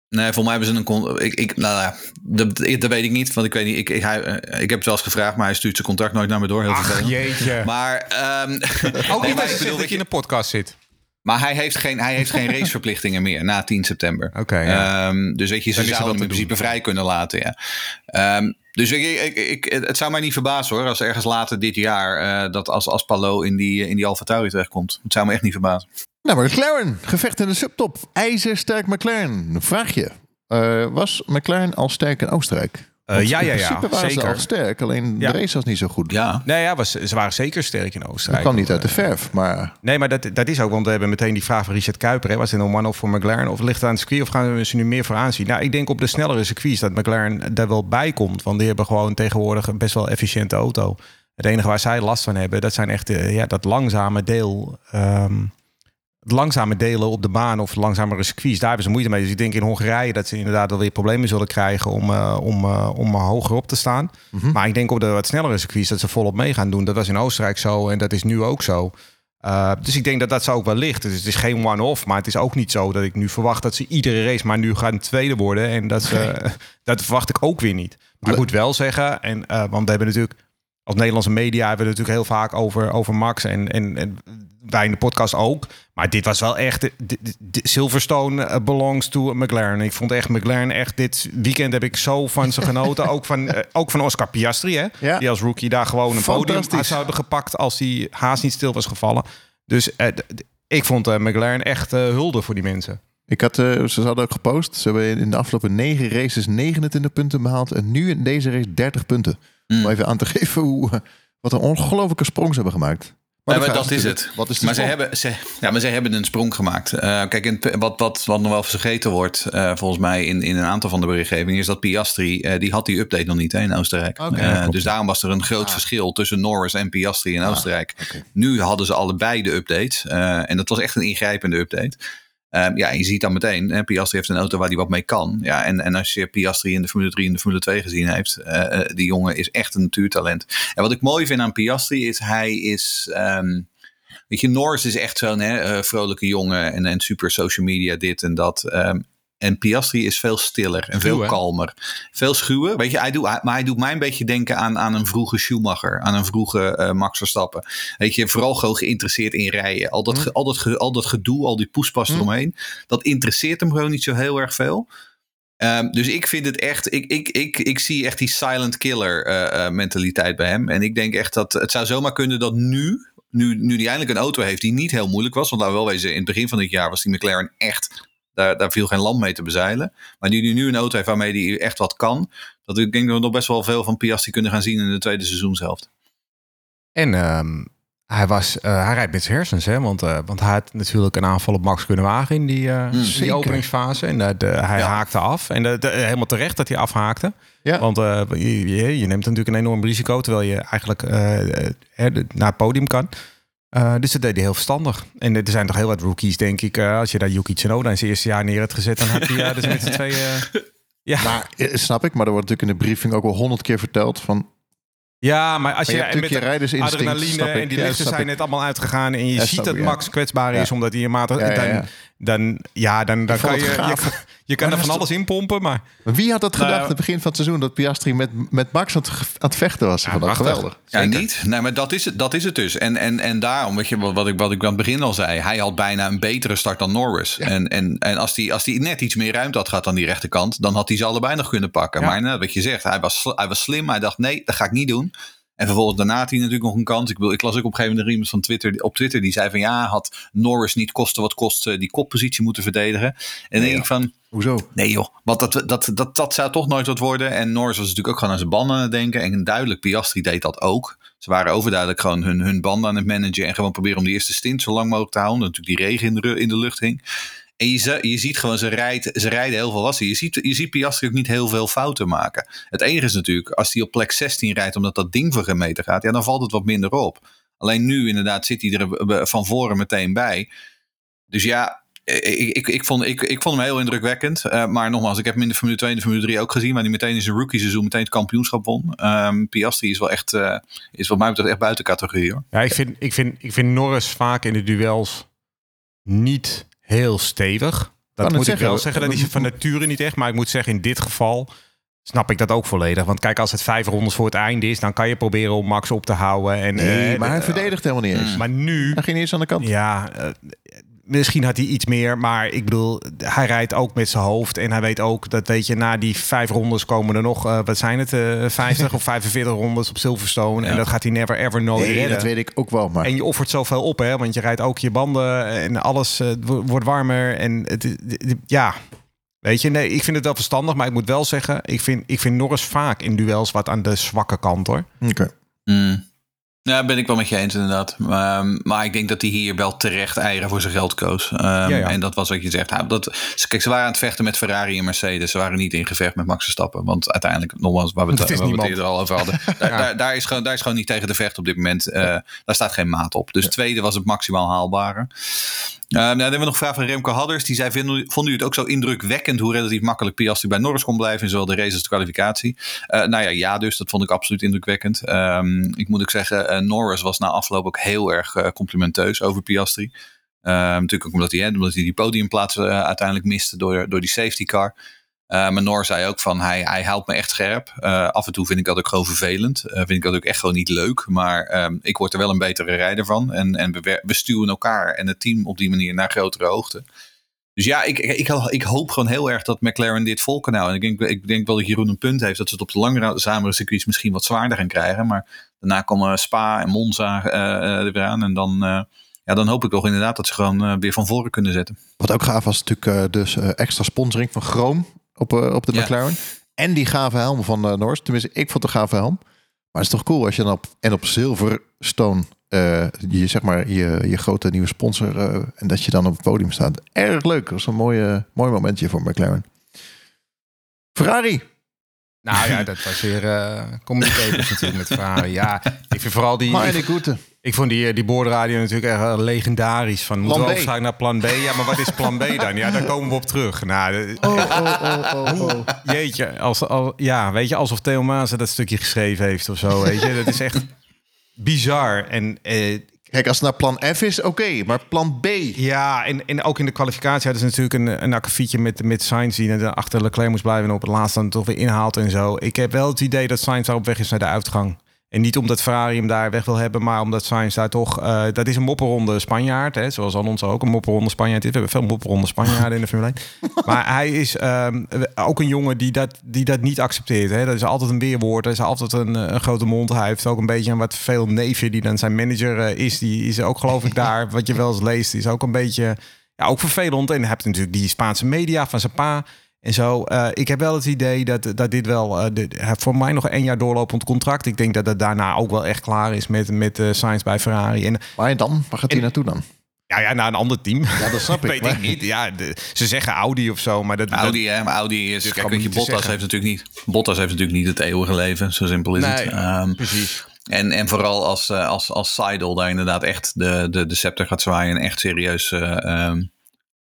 Nee, volgens mij hebben ze een. con- Ik, ik, nou ja, dat, dat weet ik niet. Want ik weet niet. Ik, ik, hij, eh, ik heb het wel eens gevraagd, maar hij stuurt zijn contract nooit naar me door. Heel Ach, jeetje. Maar, ehm, Ook niet als je bedoel, dat je in een podcast zit. Maar hij heeft geen, hij heeft geen raceverplichtingen meer na 10 september. Oké, ja. Ehm, dus weet je, ze zouden hem in principe vrij kunnen laten. Ja. Ehm, dus ik, ik, ik, het zou mij niet verbazen hoor, als ergens later dit jaar eh, dat als, als Palo in die, in die Alfa Tauri terechtkomt. Het zou me echt niet verbazen. Nou, McLaren, gevecht in de subtop. IJzersterk McLaren. Vraag je. eh, was McLaren al sterk in Oostenrijk? Eh, ja, in ja, ja, principe waren ze zeker. al sterk, alleen Ja. de race was niet zo goed. Ja. Nee, ja, was, ze waren zeker sterk in Dat Oostenrijk. kwam niet uit de verf, maar Nee, maar dat, dat is ook, want we hebben meteen die vraag van Richard Kuiper. Hè. Was het een one-off voor McLaren? Of ligt het aan het circuit? Of gaan we ze nu meer voor aanzien? Nou, ik denk op de snellere circuits dat McLaren daar wel bij komt. Want die hebben gewoon tegenwoordig een best wel efficiënte auto. Het enige waar zij last van hebben, dat zijn echt eh, ja, dat langzame deel. ehm, langzame delen op de baan of langzamere circuits, daar hebben ze moeite mee. Dus ik denk in Hongarije dat ze inderdaad wel weer problemen zullen krijgen om, eh, om, eh, om hoger op te staan. Maar ik denk op de wat snellere circuits dat ze volop mee gaan doen. Dat was in Oostenrijk zo en dat is nu ook zo. Uh, dus ik denk dat dat zo ook wel ligt. Dus het is geen one-off, maar het is ook niet zo dat ik nu verwacht dat ze iedere race maar nu gaan tweede worden. En dat, ze, dat verwacht ik ook weer niet. Maar ik moet wel zeggen, en, want we hebben natuurlijk als Nederlandse media hebben we het natuurlijk heel vaak over, over Max en, en, en wij in de podcast ook. Maar dit was wel echt. De, Silverstone uh, belongs to McLaren. Ik vond echt McLaren echt. Dit weekend heb ik zo van ze genoten. ook, van, uh, ook van Oscar Piastri, hè? Ja. Die als rookie daar gewoon een podium zou hebben gepakt als die haast niet stil was gevallen. Dus uh, ik vond McLaren echt uh, hulde voor die mensen. Ik had, uh, ze hadden ook gepost. Ze hebben in de afgelopen negen races 29 punten behaald. En nu in deze race 30 punten. Mm. Om even aan te geven hoe, wat een ongelofelijke sprong ze hebben gemaakt. Maar, maar dat is het. Wat is maar, sprong? ze hebben, ze, ja, maar ze hebben een sprong gemaakt. Uh, kijk, en wat, wat, wat nog wel vergeten wordt, uh, volgens mij in, in een aantal van de berichtgevingen, is dat Piastri, uh, die had die update nog niet hè, in Oostenrijk. Okay, dus daarom was er een groot ah. verschil tussen Norris en Piastri in Oostenrijk. Ah, okay. Nu hadden ze allebei de updates. eh, en dat was echt een ingrijpende update. Um, ja, je ziet dan meteen, Piastri heeft een auto waar hij wat mee kan. Ja, en, en als je Piastri in de Formule 3 en de Formule 2 gezien heeft, uh, die jongen is echt een natuurtalent. En wat ik mooi vind aan Piastri is, hij is... Um, weet je, Norris is echt zo'n uh, vrolijke jongen en, en super social media dit en dat. Um, en Piastri is veel stiller en veel Schuw, kalmer. Veel schuwer. Weet je, hij doet, maar hij doet mij een beetje denken aan, aan een vroege Schumacher. Aan een vroege uh, Max Verstappen. Weet je, vooral gewoon geïnteresseerd in rijden. Al dat, mm. al dat, al dat gedoe, al die poespas mm. eromheen. Dat interesseert hem gewoon niet zo heel erg veel. Um, dus ik vind het echt, ik, ik, ik, ik zie echt die silent killer uh, uh, mentaliteit bij hem. En ik denk echt dat het zou zomaar kunnen dat nu, nu, nu die eindelijk een auto heeft die niet heel moeilijk was. Want laten we wel wezen, in het begin van dit jaar was die McLaren echt daar, daar viel geen land mee te bezeilen. Maar nu hij nu een auto heeft waarmee hij echt wat kan. Dat ik denk dat we nog best wel veel van Piastri kunnen gaan zien in de tweede seizoenshelft. En um, Hij, was, eh, hij rijdt met zijn hersens, hè? Want, eh, want hij had natuurlijk een aanval op Max kunnen wagen in die, eh, die zeker. openingsfase. En eh, de, hij Ja. haakte af. En de, de- helemaal terecht dat hij afhaakte. Ja. Want eh, je, je, neemt natuurlijk een enorm risico, terwijl je eigenlijk naar het podium kan. Eh, dus dat deed hij heel verstandig. En er zijn toch heel wat rookies, denk ik. eh, als je daar Yuki Tsunoda in zijn eerste jaar neer had gezet, dan had hij ja, dus met z'n tweeën... ja. Maar, eh, snap ik, maar er wordt natuurlijk in de briefing ook wel honderd keer verteld van... ja, maar als Maar je, je hebt natuurlijk je rijdersinstinct, adrenaline en die Ja, lichten zijn ik. net allemaal uitgegaan en je Ja, ziet dat ik, ja. Max kwetsbaar is Ja. omdat hij een maat Ja, ja, ja. dan, dan ja dan, dan kan je je, je kan Maar er van alles in pompen, maar Maar Wie had dat Nou, gedacht aan het begin van het seizoen... dat Piastri met, met Max aan het, ge- aan het vechten was? Vond dat geweldig. Ja, Zeker. niet. Nee, maar dat is het, dat is het dus. En, en, en daarom, weet je, wat, wat ik, wat ik aan het begin al zei, hij had bijna een betere start dan Norris. En, en, en als hij als die net iets meer ruimte had gehad aan die rechterkant, dan had hij ze allebei nog kunnen pakken. Ja. Maar net wat je zegt, hij was, hij was slim. Hij dacht, nee, dat ga ik niet doen. En vervolgens daarna had hij natuurlijk nog een kans. Ik, wil, ik las ook op een gegeven moment iemand van Twitter, op Twitter die zei van ja, had Norris niet kosten wat kost die koppositie moeten verdedigen. En dan denk ik van, Hoezo? Nee joh, want dat, dat, dat, dat zou toch nooit wat worden. En Norris was natuurlijk ook gewoon aan zijn banden aan het denken. En duidelijk, Piastri deed dat ook. Ze waren overduidelijk gewoon hun, hun banden aan het managen. En gewoon proberen om die eerste stint zo lang mogelijk te houden. Natuurlijk die regen in de, in de lucht hing. En je, ziet gewoon, ze, rijdt, ze rijden heel veel wassen. Je ziet, je ziet Piastri ook niet heel veel fouten maken. Het enige is natuurlijk, als hij op plek 16 rijdt omdat dat ding voor meter gaat. Ja, dan valt het wat minder op. Alleen nu inderdaad zit hij er eh, van voren meteen bij. Dus ja, ik, ik, ik, vond, ik, ik vond hem heel indrukwekkend. Eh, maar nogmaals, ik heb hem in de Formule 2 en de Formule 3 ook gezien. Waar hij meteen in zijn rookie seizoen meteen het kampioenschap won. Ehm, Piastri is wel echt, eh, is wat mij betreft echt buiten categorie hoor. ja, ik vind, ik, vind, ik vind Norris vaak in de duels niet heel stevig. Dat moet ik wel we- zeggen. Dat is van nature niet echt. Maar ik moet zeggen, in dit geval snap ik dat ook volledig. Want kijk, als het vijf rondes voor het einde is, dan kan je proberen om Max op te houden. En, Nee, eh, maar hij de- verdedigt helemaal niet eens. Maar nu, Hij ging eens aan de kant. ja, eh, misschien had hij iets meer. Maar ik bedoel, hij rijdt ook met zijn hoofd. En hij weet ook dat, weet je, na die vijf rondes komen er nog, eh, wat zijn het, eh 50 of 45 rondes op Silverstone. En dat gaat hij never ever nooit Nee, redden. dat weet ik ook wel. Maar En je offert zoveel op, hè? Want je rijdt ook je banden en alles eh, wo- wordt warmer. En het, het- het- ja, weet je, nee, ik vind het wel verstandig. Maar ik moet wel zeggen, ik vind, ik vind Norris vaak in duels wat aan de zwakke kant, hoor. Oké. Mm. Ja, ben ik wel met je eens inderdaad. Ehm, maar ik denk dat hij hier wel terecht eieren voor zijn geld koos. Ehm, ja. En dat was wat je zegt. Nou, dat, ze- kijk, ze waren aan het vechten met Ferrari en Mercedes. Ze waren niet in gevecht met Max Verstappen. Want uiteindelijk, nogmaals, waar we het, waar we het niemand. eerder al over hadden. Daar, Ja. daar, daar, is gewoon, daar is gewoon niet tegen de vecht op dit moment. Eh, Daar staat geen maat op. Dus tweede was het maximaal haalbare. Uh, nou, dan hebben we nog een vraag van Remco Hadders. Die zei, vonden jullie het ook zo indrukwekkend hoe relatief makkelijk Piastri bij Norris kon blijven in zowel de race als de kwalificatie? Eh, nou ja, ja dus. Dat vond ik absoluut indrukwekkend. Ehm, ik moet ook zeggen, eh, Norris was na afloop ook heel erg eh, complimenteus over Piastri. Ehm, natuurlijk ook omdat hij, omdat hij die podiumplaats uiteindelijk miste door, door die safety car. Uh, maar Noor zei ook van hij, hij houdt me echt scherp. Uh, af en toe vind ik dat ook gewoon vervelend. Uh, vind ik dat ook echt gewoon niet leuk. Maar um, ik word er wel een betere rijder van. En, en we, we stuwen elkaar en het team op die manier naar grotere hoogte. Dus ja, ik, ik, ik hoop gewoon heel erg dat McLaren dit vol kan houden. En ik denk, ik denk wel dat Jeroen een punt heeft dat ze het op de langzamere circuits misschien wat zwaarder gaan krijgen. Maar daarna komen Spa en Monza er weer aan. En dan, ja, dan hoop ik toch inderdaad dat ze gewoon weer van voren kunnen zetten. Wat ook gaaf was natuurlijk dus extra sponsoring van Chroom op, uh, op de ja. McLaren. En die gave helm van uh, Norris. Tenminste, ik vond de gave helm. Maar het is toch cool als je dan op, en op Silverstone uh, je, zeg maar, je, je grote nieuwe sponsor uh, en dat je dan op het podium staat. Erg leuk. Dat was een mooie, mooi momentje voor McLaren. Ferrari. Nou ja, dat was weer uh, natuurlijk met Ferrari. Ja, ik vind vooral die... Maar goede. Ik vond die, die boordradio natuurlijk echt legendarisch. Van, moeten we overschakelen naar plan B? Ja, maar wat is plan B dan? Ja, daar komen we op terug. Nou, oh, oh, oh, oh, oh. Jeetje, als, als, ja, weet je, alsof Theo Maas dat stukje geschreven heeft of zo, weet je. Dat is echt bizar. En... Uh, Kijk, als het naar plan F is, oké. Okay, maar plan B... Ja, en, en ook in de kwalificatie hadden ze natuurlijk een, een akkefietje met, met Sainz... die achter Leclerc moest blijven en op het laatste dan toch weer inhaalt en zo. Ik heb wel het idee dat Sainz daar op weg is naar de uitgang. En niet omdat Ferrari hem daar weg wil hebben, maar omdat Sainz daar toch... Uh, dat is een mopperronde Spanjaard, hè, zoals Alonso ook een mopperronde Spanjaard is. We hebben veel mopperronde Spanjaarden in de Formule 1. Maar hij is um, ook een jongen die dat, die dat niet accepteert. Hè. Dat is altijd een weerwoord, hij is altijd een, een, grote mond. Hij heeft ook een beetje een wat veel neefje die dan zijn manager uh, is. Die is ook geloof ik daar, wat je wel eens leest, is ook een beetje... Ja, ook vervelend. En hij hebt natuurlijk die Spaanse media van zijn pa... En zo, Eh, ik heb wel het idee dat, dat dit wel eh, de, voor mij nog één jaar doorlopend contract. Ik denk dat het daarna ook wel echt klaar is met, met uh, Sainz bij Ferrari. En Maar dan? Waar gaat hij naartoe dan? ja, ja, naar een ander team. Ja, dat snap ik. Weet maar- ik niet. Ja, de- ze zeggen Audi of zo, maar dat, dat- Audi, hè, maar Audi is. Kijk, weet je, Bottas heeft natuurlijk niet. Bottas heeft natuurlijk niet het eeuwige leven. Zo simpel is het. Nee, Ehm, precies. en, en vooral als, eh, als, als Seidel daar inderdaad echt de, de, de scepter gaat zwaaien en echt serieus eh, ehm,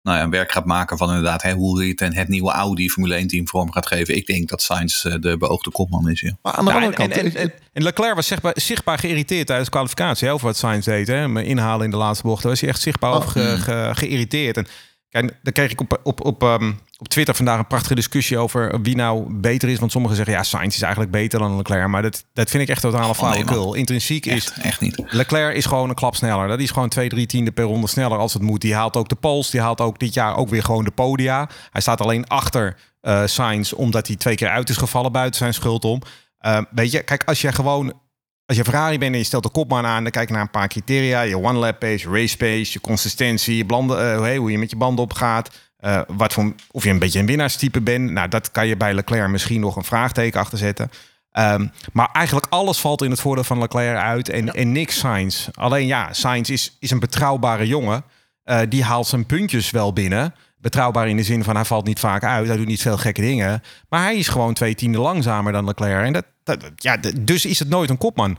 nou ja, werk gaat maken van inderdaad hè, hoe hij het, en het nieuwe Audi Formule 1 team vorm gaat geven. Ik denk dat Sainz eh, de beoogde kopman is. Ja. Maar aan de Ja, andere en, kant... en, ik- en, Leclerc was zichtbaar, zichtbaar geïrriteerd tijdens de kwalificatie over wat Sainz deed. Hè, me inhalen in de laatste bocht. Daar was hij echt zichtbaar Oh. over ge- ge- geïrriteerd. En kijk, daar kreeg ik op, op, op, ehm, op Twitter vandaag een prachtige discussie over wie nou beter is. Want sommigen zeggen ja, Sainz is eigenlijk beter dan Leclerc. Maar dat, dat vind ik echt totale flauwekul. Intrinsiek is Echt, niet. Leclerc is gewoon een klap sneller. Dat is gewoon twee, drie tiende per ronde sneller als het moet. Die haalt ook de pols. Die haalt ook dit jaar ook weer gewoon de podia. Hij staat alleen achter eh Sainz omdat hij twee keer uit is gevallen buiten zijn schuld om. Eh, weet je, kijk, als je gewoon... Als je Ferrari bent en je stelt de kopman aan... dan kijk je naar een paar criteria. Je one-lap pace, je race pace, je consistentie... Je blanden, eh, hoe je met je banden opgaat... eh, wat voor, of je een beetje een winnaarstype bent. Nou, dat kan je bij Leclerc misschien nog een vraagteken achter zetten. Ehm, maar eigenlijk alles valt in het voordeel van Leclerc uit en, en niks Sainz. Alleen ja, Sainz is, is een betrouwbare jongen. Eh, die haalt zijn puntjes wel binnen. Betrouwbaar in de zin van hij valt niet vaak uit. Hij doet niet veel gekke dingen. Maar hij is gewoon twee tienden langzamer dan Leclerc. En dat, ja, dus is het nooit een kopman.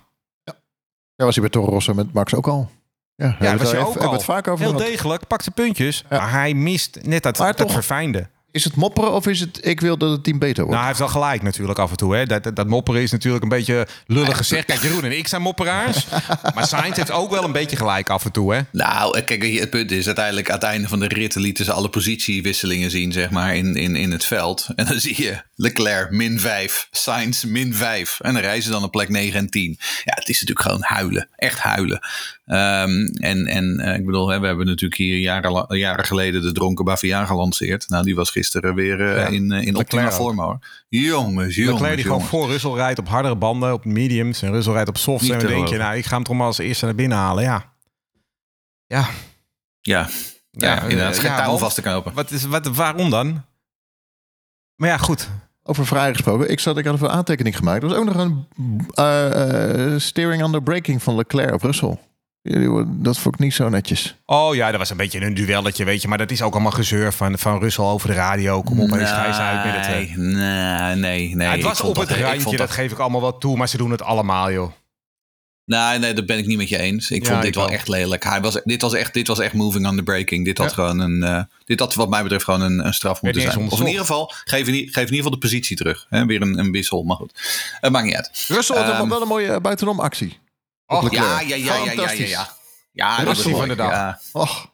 Ja, was hij bij Toro Rosso met Max ook al. Ja, Ja, was het, ook al. het vaak over Heel gehad. degelijk, pakt zijn puntjes. Ja. Maar hij mist net dat, Maar dat toch- verfijnde. Is het mopperen of is het ik wil dat het team beter wordt? Nou, hij heeft wel gelijk natuurlijk af en toe. Hè. Dat, dat, dat mopperen is natuurlijk een beetje lullig gezegd. Kijk, Jeroen en ik zijn mopperaars. maar Sainz heeft ook wel een beetje gelijk af en toe. Hè. Nou, eh, kijk, het punt is uiteindelijk aan het einde van de rit lieten ze alle positiewisselingen zien, zeg maar, in, in, in het veld. En dan zie je Leclerc min 5, Sainz min 5. En dan ze dan op plek 9 en 10. Ja, het is natuurlijk gewoon huilen. Echt huilen. Ehm, en en eh, ik bedoel, hè, we hebben natuurlijk hier jaren, jaren geleden de dronken Baviaan gelanceerd. Nou, die was gisteren weer eh, Ja, in, eh, in optima ook. forma hoor. Jongens, jongens, Leclerc die gewoon voor Russell rijdt op hardere banden, op mediums. En Russell rijdt op softs. En dan denk je, nou, ik ga hem toch maar als eerste naar binnen halen. Ja, ja. Ja, ja, inderdaad. eh, Geen touw vast te knopen. Wat is, wat, waarom dan? Maar ja, goed. Over Ferrari gesproken. Ik, zat, ik had even een aantekening gemaakt. Er was ook nog een eh, eh, steering under braking van Leclerc op Russell. Dat vond ik niet zo netjes. Oh ja, dat was een beetje een duelletje, weet je. Maar dat is ook allemaal gezeur van, van Russell over de radio. Kom op, hij schijt uit met het... eh. Nee, nee, nee. nee. Ja, het was op het dat- randje, vond dat geef ik allemaal wel toe. Maar ze doen het allemaal, joh. Nee, nee, dat ben ik niet met je eens. Ik Ja, vond ik dit wel wel. echt lelijk. Hij was, dit, was echt, dit was echt moving on the breaking. Dit had Ja. gewoon een. eh, dit had wat mij betreft gewoon een, een straf moeten zijn. Of in ieder geval, geef in, i- geef in ieder geval de positie terug. Hè? Weer een, een wissel, maar goed. Het maakt niet uit. Russell had Ehm, wel een mooie buitenom actie. Och. Ja, ja, ja, ja, ja, ja. Ja, ja Actie was van mooi. de dag. Ja, Och,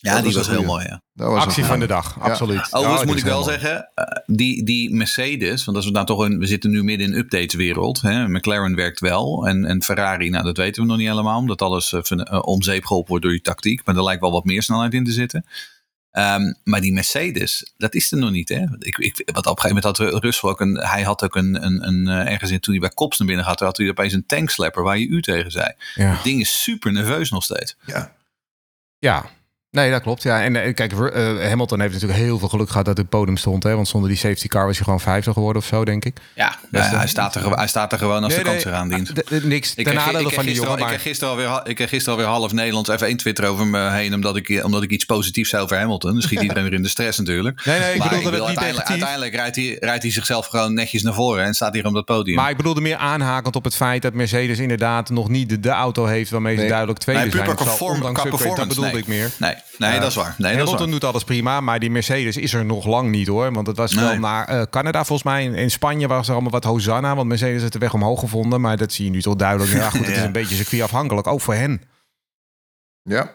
ja Dat die was heel mooi. Ja. dat was Actie van de dag, absoluut. Overigens Oh, moet ik wel mooi. zeggen, eh, die, die Mercedes, want dat is nou toch een, we zitten nu midden in een updateswereld. Hè? McLaren werkt wel en, en Ferrari, nou dat weten we nog niet helemaal, omdat alles om zeep geholpen wordt door je tactiek. Maar er lijkt wel wat meer snelheid in te zitten. Ehm, maar die Mercedes, dat is er nog niet. Hè? Ik, ik, wat op een gegeven moment had Ru- Russell ook een, hij had ook een, een, een eh, ergens in, toen hij bij Kops naar binnen gaat, had hij opeens een tankslapper waar je u tegen zei. Ja. Het ding is super nerveus nog steeds. Ja. Ja, nee, dat klopt. Ja. En eh, kijk, eh, Hamilton heeft natuurlijk heel veel geluk gehad dat hij op het podium stond. Hè? Want zonder die safety car was hij gewoon vijfde geworden of zo, denk ik. Ja, Dat is hij, staat er, hij staat er gewoon als de kans eraan dient. d- d- niks Ik ten nadele van die jongen. al- ik, Maar kreeg gisteren alweer, ik kreeg gisteren alweer half Nederlands even één Twitter over me heen. Omdat ik, omdat ik iets positiefs zei over Hamilton. Dan schiet iedereen weer in de stress natuurlijk. Nee, nee, ik maar bedoelde uiteindelijk, uiteindelijk rijdt, hij, rijdt hij zichzelf gewoon netjes naar voren. En staat hier op dat podium. Maar ik bedoelde meer aanhakend op het feit dat Mercedes inderdaad nog niet de, de auto heeft waarmee ze Nee. duidelijk tweede Nee, puur zijn. ondanks qua dat bedoelde ik meer. nee, nee dat is waar. Nee, dat is Hamilton waar. doet alles prima, maar die Mercedes is er nog lang niet hoor. Want het was wel naar eh, Canada volgens mij. In, in Spanje was er allemaal wat Hosanna, want Mercedes heeft de weg omhoog gevonden. Maar dat zie je nu toch duidelijk. Ja, goed, het is een beetje circuitafhankelijk, ook voor hen. Ja.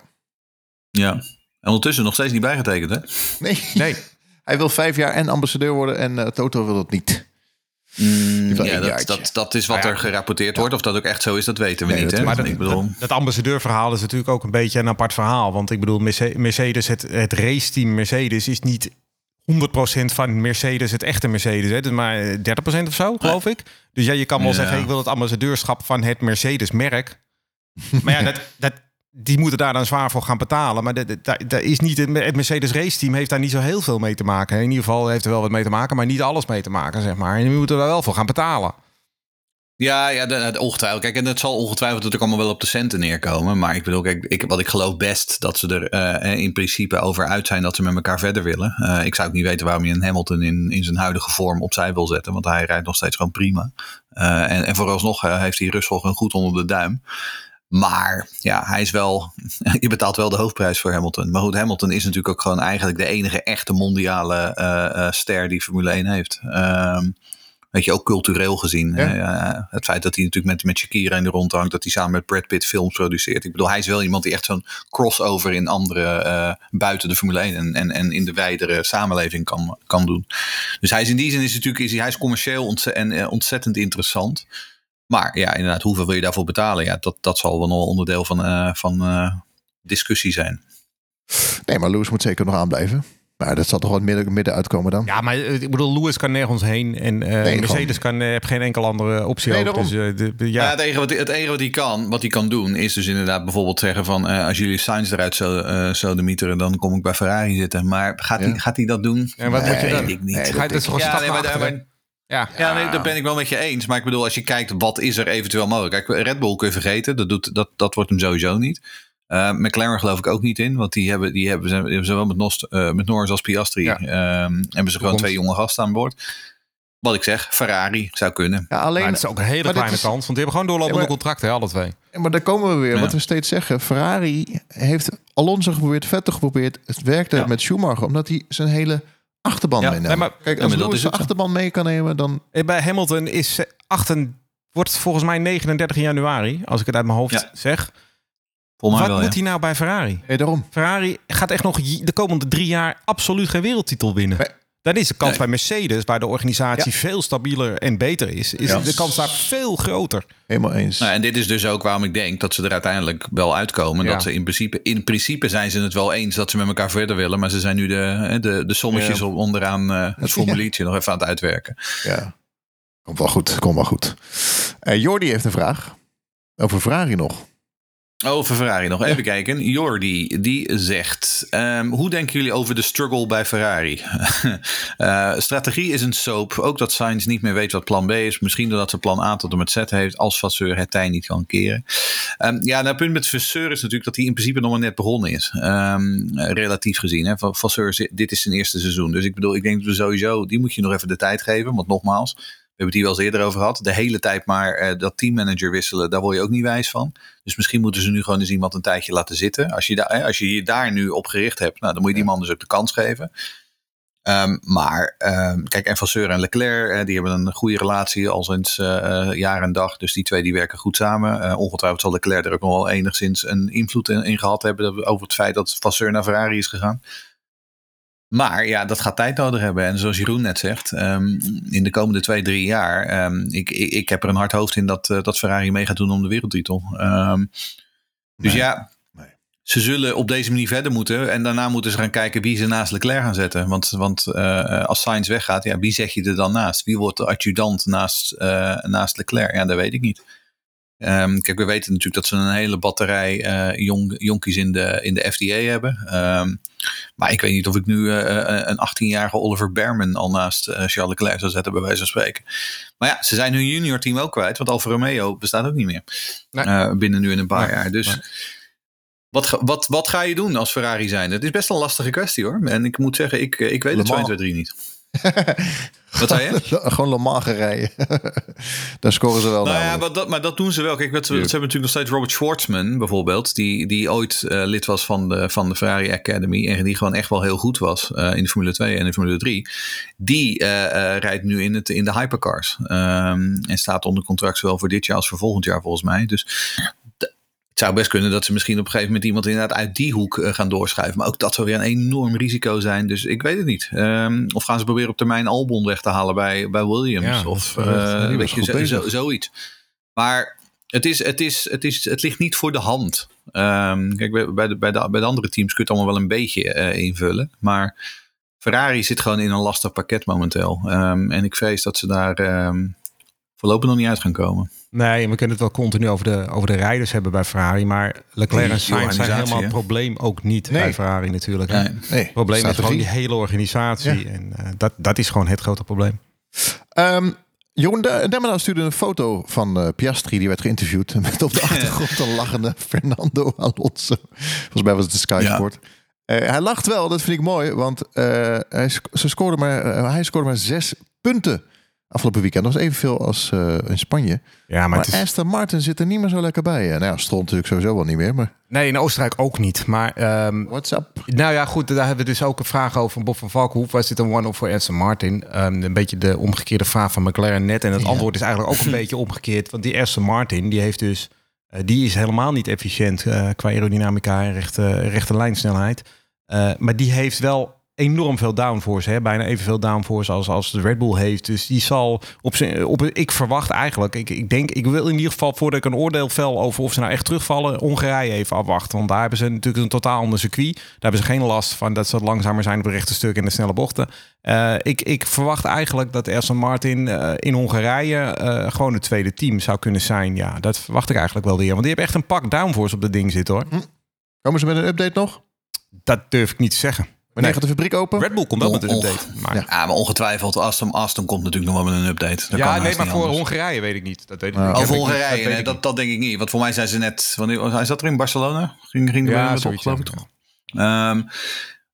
Ja. En ondertussen nog steeds niet bijgetekend hè? Nee. Nee, Hij wil vijf jaar en ambassadeur worden en eh, Toto wil dat niet. Mm, ja, dat, dat, dat is wat Nou ja. er gerapporteerd wordt. Of dat ook echt zo is, dat weten we Nee, niet. dat- Hè? maar dat, ik bedoel, dat, dat ambassadeurverhaal is natuurlijk ook een beetje een apart verhaal. Want ik bedoel, Merce- Mercedes, het, het raceteam Mercedes is niet 100% van Mercedes, het echte Mercedes. Hè? Dus maar eh, 30% of zo, geloof ik. Dus ja, je kan wel Ja. zeggen, ik wil het ambassadeurschap van het Mercedes-merk. Maar ja, dat, dat, die moeten daar dan zwaar voor gaan betalen. Maar daar is niet, het Mercedes race team heeft daar niet zo heel veel mee te maken. In ieder geval heeft er wel wat mee te maken, maar niet alles mee te maken, zeg maar. En die moeten daar wel voor gaan betalen. Ja, ja ongetwijfeld. Kijk, en dat zal ongetwijfeld natuurlijk allemaal wel op de centen neerkomen. Maar ik bedoel, kijk, ik, wat ik geloof best dat ze er uh, in principe over uit zijn dat ze met elkaar verder willen. Uh, ik zou ook niet weten waarom je een Hamilton in, in zijn huidige vorm opzij wil zetten. Want hij rijdt nog steeds gewoon prima. En, en vooralsnog heeft hij Russell gewoon goed onder de duim. Maar ja, hij is wel. Je betaalt wel de hoofdprijs voor Hamilton. Maar goed, Hamilton is natuurlijk ook gewoon eigenlijk de enige echte mondiale uh, uh, ster die Formule 1 heeft. Um, weet je, ook cultureel gezien. Ja. Uh, het feit dat hij natuurlijk met, met Shakira in de rond hangt, dat hij samen met Brad Pitt films produceert. Ik bedoel, hij is wel iemand die echt zo'n crossover in andere, buiten de Formule 1 en, en, en in de wijdere samenleving kan, kan doen. Dus hij is in die zin is natuurlijk, is hij, hij is commercieel ontzettend, en, ontzettend interessant. Maar ja, inderdaad, hoeveel wil je daarvoor betalen? Ja, dat, dat zal wel nog onderdeel van, uh, van uh, discussie zijn. Nee, maar Lewis moet zeker nog aanblijven. Maar dat zal toch wat midden, midden uitkomen dan? Ja, maar ik bedoel, Lewis kan nergens heen. En uh, nee, Mercedes kan, heeft geen enkele andere optie. Nee, ook, dus, de, de, ja. ja. het, enige wat, het enige wat hij kan, wat hij kan doen, is dus inderdaad bijvoorbeeld zeggen van... als jullie Sainz eruit zo, zo de mieteren, dan kom ik bij Ferrari zitten. Maar gaat, ja. hij, gaat hij dat doen? Ja, wat nee, moet je dan? Ik niet. Nee, dat, is gewoon ja, nee, maar, maar, ja, ja nee, dat ben ik wel met je eens. Maar ik bedoel, als je kijkt wat is er eventueel mogelijk. Kijk, Red Bull kun je vergeten. Dat, doet, dat, dat wordt hem sowieso niet. Uh, McLaren geloof ik ook niet in. Want die hebben, die hebben, die hebben zowel met, Nost, uh, met Norris als Piastri. Ja. Um, hebben ze gewoon twee jonge gasten aan boord. Wat ik zeg, Ferrari zou kunnen. Ja, alleen, maar het is ook een hele kleine is, kans. Want die hebben gewoon doorlopende ja, contracten, hè, alle twee. Ja, maar daar komen we weer. Ja. Wat we steeds zeggen. Ferrari heeft Alonso geprobeerd, Vettel geprobeerd. Het werkte met Schumacher. Omdat hij zijn hele achterban ja, meenemen. Nee, maar, Kijk, als ja, Lewis zijn achterban mee kan nemen, dan... Bij Hamilton is 8, wordt volgens mij 39 januari, als ik het uit mijn hoofd ja. zeg. Wat wel, moet hij nou bij Ferrari? Hey, daarom. Ferrari gaat echt nog de komende drie jaar absoluut geen wereldtitel winnen. Maar, dan is de kans nee. bij Mercedes, waar de organisatie ja. veel stabieler en beter is, is ja. de kans daar veel groter. Helemaal eens. Nou, en dit is dus ook waarom ik denk dat ze er uiteindelijk wel uitkomen. Ja. Dat ze in principe, in principe zijn ze het wel eens dat ze met elkaar verder willen, maar ze zijn nu de, de, de sommetjes onderaan uh, het formuliertje nog even aan het uitwerken. Ja, komt wel goed, komt wel goed. Uh, Jordi heeft een vraag over Ferrari nog. Over Ferrari nog even ja. kijken. Jordi, die zegt: um, Hoe denken jullie over de struggle bij Ferrari? uh, strategie is een soap. Ook dat Sainz niet meer weet wat plan B is. Misschien doordat ze plan A tot en met Z heeft. Als Vasseur het tij niet kan keren. Um, ja, nou, het punt met Vasseur is natuurlijk dat hij in principe nog maar net begonnen is. Um, relatief gezien. Hè. Vasseur, dit is zijn eerste seizoen. Dus ik bedoel, ik denk dat we sowieso. Die moet je nog even de tijd geven. Want nogmaals. We hebben het hier wel eens eerder over gehad. De hele tijd maar uh, dat teammanager wisselen, daar word je ook niet wijs van. Dus misschien moeten ze nu gewoon eens iemand een tijdje laten zitten. Als je, da als je je daar nu op gericht hebt, nou, dan moet je die man dus ook de kans geven. Um, maar um, kijk, en Vasseur en Leclerc, uh, die hebben een goede relatie al sinds uh, jaar en dag. Dus die twee die werken goed samen. Uh, ongetwijfeld zal Leclerc er ook nog wel enigszins een invloed in, in gehad hebben over het feit dat Vasseur naar Ferrari is gegaan. Maar ja, dat gaat tijd nodig hebben. En zoals Jeroen net zegt, um, in de komende twee, drie jaar. Um, ik, ik, ik, heb er een hard hoofd in dat, uh, dat Ferrari mee gaat doen om de wereldtitel. Um, dus nee, ja, nee. ze zullen op deze manier verder moeten. En daarna moeten ze gaan kijken wie ze naast Leclerc gaan zetten. Want, want uh, als Sainz weggaat, ja, wie zeg je er dan naast? Wie wordt de adjudant naast, uh, naast Leclerc? Ja, dat weet ik niet. Um, kijk, we weten natuurlijk dat ze een hele batterij uh, jong, jonkies in de, in de FDA hebben. Um, maar ik weet niet of ik nu uh, een 18-jarige Oliver Berman al naast uh, Charles Leclerc zou zetten, bij wijze van spreken. Maar ja, ze zijn hun junior team ook kwijt, want Alfa Romeo bestaat ook niet meer. Nee. binnen nu in een paar nee. jaar. Dus nee. wat, wat, wat ga je doen als Ferrari zijn? Het is best een lastige kwestie hoor. En ik moet zeggen, ik, ik weet het 2, 2, 3 niet. Wat zei je? Gewoon normaal rijden. Daar scoren ze wel nou ja, maar dat, maar dat doen ze wel. Kijk, ze hebben natuurlijk nog steeds Robert Schwartzman bijvoorbeeld. Die, die ooit uh, lid was van de, van de Ferrari Academy. En die gewoon echt wel heel goed was uh, in de Formule 2 en de Formule 3. Die uh, rijdt nu in, het, in de hypercars. Um, en staat onder contract zowel voor dit jaar als voor volgend jaar volgens mij. Dus het zou best kunnen dat ze misschien op een gegeven moment iemand inderdaad uit die hoek uh, gaan doorschuiven. Maar ook dat zou weer een enorm risico zijn. Dus ik weet het niet. Um, of gaan ze proberen op termijn Albon weg te halen bij, bij Williams? Ja, of uh, weet je, zo, zo, zoiets. Maar het, is, het, is, het, is, het ligt niet voor de hand. Um, kijk, bij de, bij, de, bij de andere teams kun je het allemaal wel een beetje uh, invullen. Maar Ferrari zit gewoon in een lastig pakket momenteel. Um, en ik vrees dat ze daar voorlopig nog niet uit gaan komen. Nee, we kunnen het wel continu over de, over de rijders hebben bij Ferrari. Maar Leclerc en Sainz zijn helemaal het probleem ook niet Nee. bij Ferrari natuurlijk. hè. Nee. Nee, Het probleem is gewoon die hele organisatie. En eh, dat, dat is gewoon het grote probleem. Ehm, Jeroen stuurde een foto van eh, Piastri. Die werd geïnterviewd met op de achtergrond een lachende Fernando Alonso. Volgens mij was het de Sky Ja. Sport. Eh, hij lacht wel, dat vind ik mooi. Want eh, hij, ze scoorde maar, hij scoorde maar zes punten afgelopen weekend. Was evenveel als eh, in Spanje. Ja, maar, Maar, het is, Aston Martin zit er niet meer zo lekker bij. Nou ja, Stroll natuurlijk sowieso wel niet meer. Maar nee, in Oostenrijk ook niet. Maar ehm, what's up? Nou ja, goed, daar hebben we dus ook een vraag over van Bob van Valkenhoef. Was dit een one-off voor Aston Martin? Ehm, een beetje de omgekeerde vraag van McLaren net. En het antwoord is eigenlijk ook een beetje omgekeerd. Want die Aston Martin, die heeft dus... eh, die is helemaal niet efficiënt eh, qua aerodynamica en rechte, rechte lijnsnelheid. Maar die heeft wel enorm veel downforce. Hè? Bijna evenveel downforce als, als de Red Bull heeft. Dus die zal op zijn... Op, ik verwacht eigenlijk... Ik, ik denk, ik wil in ieder geval voordat ik een oordeel vel over of ze nou echt terugvallen... Hongarije even afwachten. Want daar hebben ze natuurlijk een totaal ander circuit. Daar hebben ze geen last van dat ze langzamer zijn op de rechte stuk en de snelle bochten. Eh, ik, ik verwacht eigenlijk dat Aston Martin eh, in Hongarije eh, gewoon het tweede team zou kunnen zijn. Ja, dat verwacht ik eigenlijk wel weer. Want die hebben echt een pak downforce op dat ding zitten hoor. Komen ze met een update nog? Dat durf ik niet te zeggen. Wanneer Nee. gaat de fabriek open? Red Bull komt wel met een update. Maar, ja, Ja, maar ongetwijfeld, Aston, Aston komt natuurlijk nog wel met een update. Dat kan nee, maar voor anders. Hongarije weet ik niet. Dat weet ik Ja. niet. Niet- Hongarije, weet nee, ik dat, dat denk ik niet. Want voor mij zijn ze net... Wanneer, hij zat er in Barcelona? Ging, ging er Ja, met op, geloof ik ja. toch? Ehm,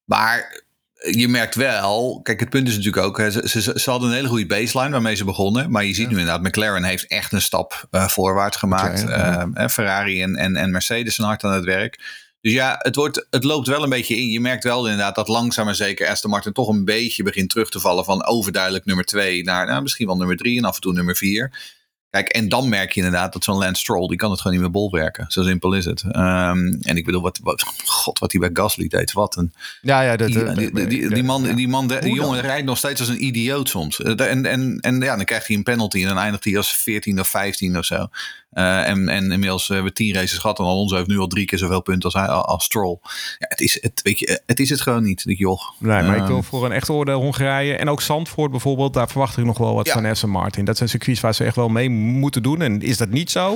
maar je merkt wel... Kijk, het punt is natuurlijk ook... hè, Ze, ze, ze hadden een hele goede baseline waarmee ze begonnen. Maar je ziet nu inderdaad... McLaren heeft echt een stap eh, voorwaarts gemaakt. McLaren, ja. Ehm, en Ferrari en, en, en Mercedes zijn hard aan het werk. Dus ja, het, wordt, het loopt wel een beetje in. Je merkt wel inderdaad dat langzaam maar zeker Aston Martin toch een beetje begint terug te vallen van overduidelijk nummer twee naar nou, misschien wel nummer drie en af en toe nummer vier. Kijk, en dan merk je inderdaad dat zo'n Lance Stroll, die kan het gewoon niet meer bolwerken. Zo simpel is het. Ehm, en ik bedoel, wat, wat, god, wat hij bij Gasly deed. Wat een... Ja, ja, dat, Die, eh, die, die, die man, die, man de, die jongen rijdt nog steeds als een idioot soms. Eh, En, en, en ja, dan krijgt hij een penalty en dan eindigt hij als 14 of 15 of zo. Eh, en, en inmiddels hebben we tien races gehad en Alonso heeft nu al drie keer zoveel punten als, hij, als Stroll. Ja, het, is, het, weet je, het is het gewoon niet, die joh. Nee, maar ik wil Ehm, voor een echt oordeel Hongarije en ook Zandvoort bijvoorbeeld, daar verwacht ik nog wel wat Ja. van Aston Martin. Dat zijn circuits waar ze echt wel mee moeten doen. En is dat niet zo,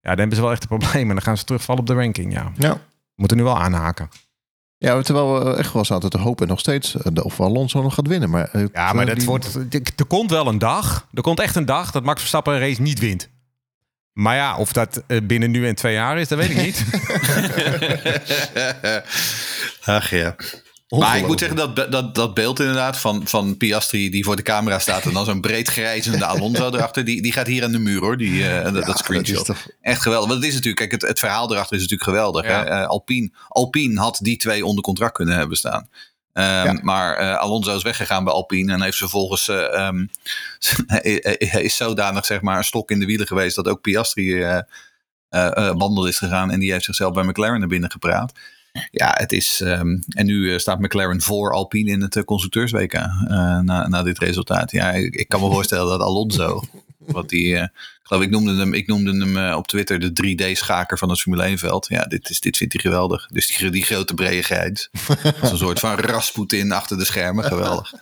ja, dan hebben ze wel echt een probleem. En dan gaan ze terugvallen op de ranking, ja. Ja. Moeten nu wel aanhaken. Ja, terwijl we echt wel zaten te hopen nog steeds eh, of Alonso nog gaat winnen. Maar, eh, Ja, maar dat die- wordt, er komt wel een dag, er komt echt een dag dat Max Verstappen een race niet wint. Maar ja, of dat eh, binnen nu en twee jaar is, dat weet ik niet. Ach ja. Maar ik moet zeggen dat, dat, dat beeld inderdaad van, van Piastri die voor de camera staat en dan zo'n breed grijzende Alonso erachter, die, die gaat hier aan de muur hoor, die, eh, dat, dat dat screenshot. is toch- Echt geweldig. Want het is natuurlijk, kijk, het, het verhaal erachter is natuurlijk geweldig. Ja. Hè? Eh, Alpine, Alpine had die twee onder contract kunnen hebben staan. Ehm, Ja. Maar eh, Alonso is weggegaan bij Alpine en heeft vervolgens eh, ehm, is zodanig zeg maar een stok in de wielen geweest dat ook Piastri eh wandel is gegaan en die heeft zichzelf bij McLaren naar binnen gepraat. Ja, het is. ehm, en nu staat McLaren voor Alpine in het uh, constructeurs-WK eh, na, na dit resultaat. Ja, ik, ik kan me voorstellen dat Alonso, wat die, geloof ik noemde hem, ik noemde hem eh, op Twitter de 3D-schaker van het Formule 1-veld. Ja, dit, is, dit vindt hij geweldig. Dus die, die grote brede. Als een soort van Rasputin achter de schermen. Geweldig.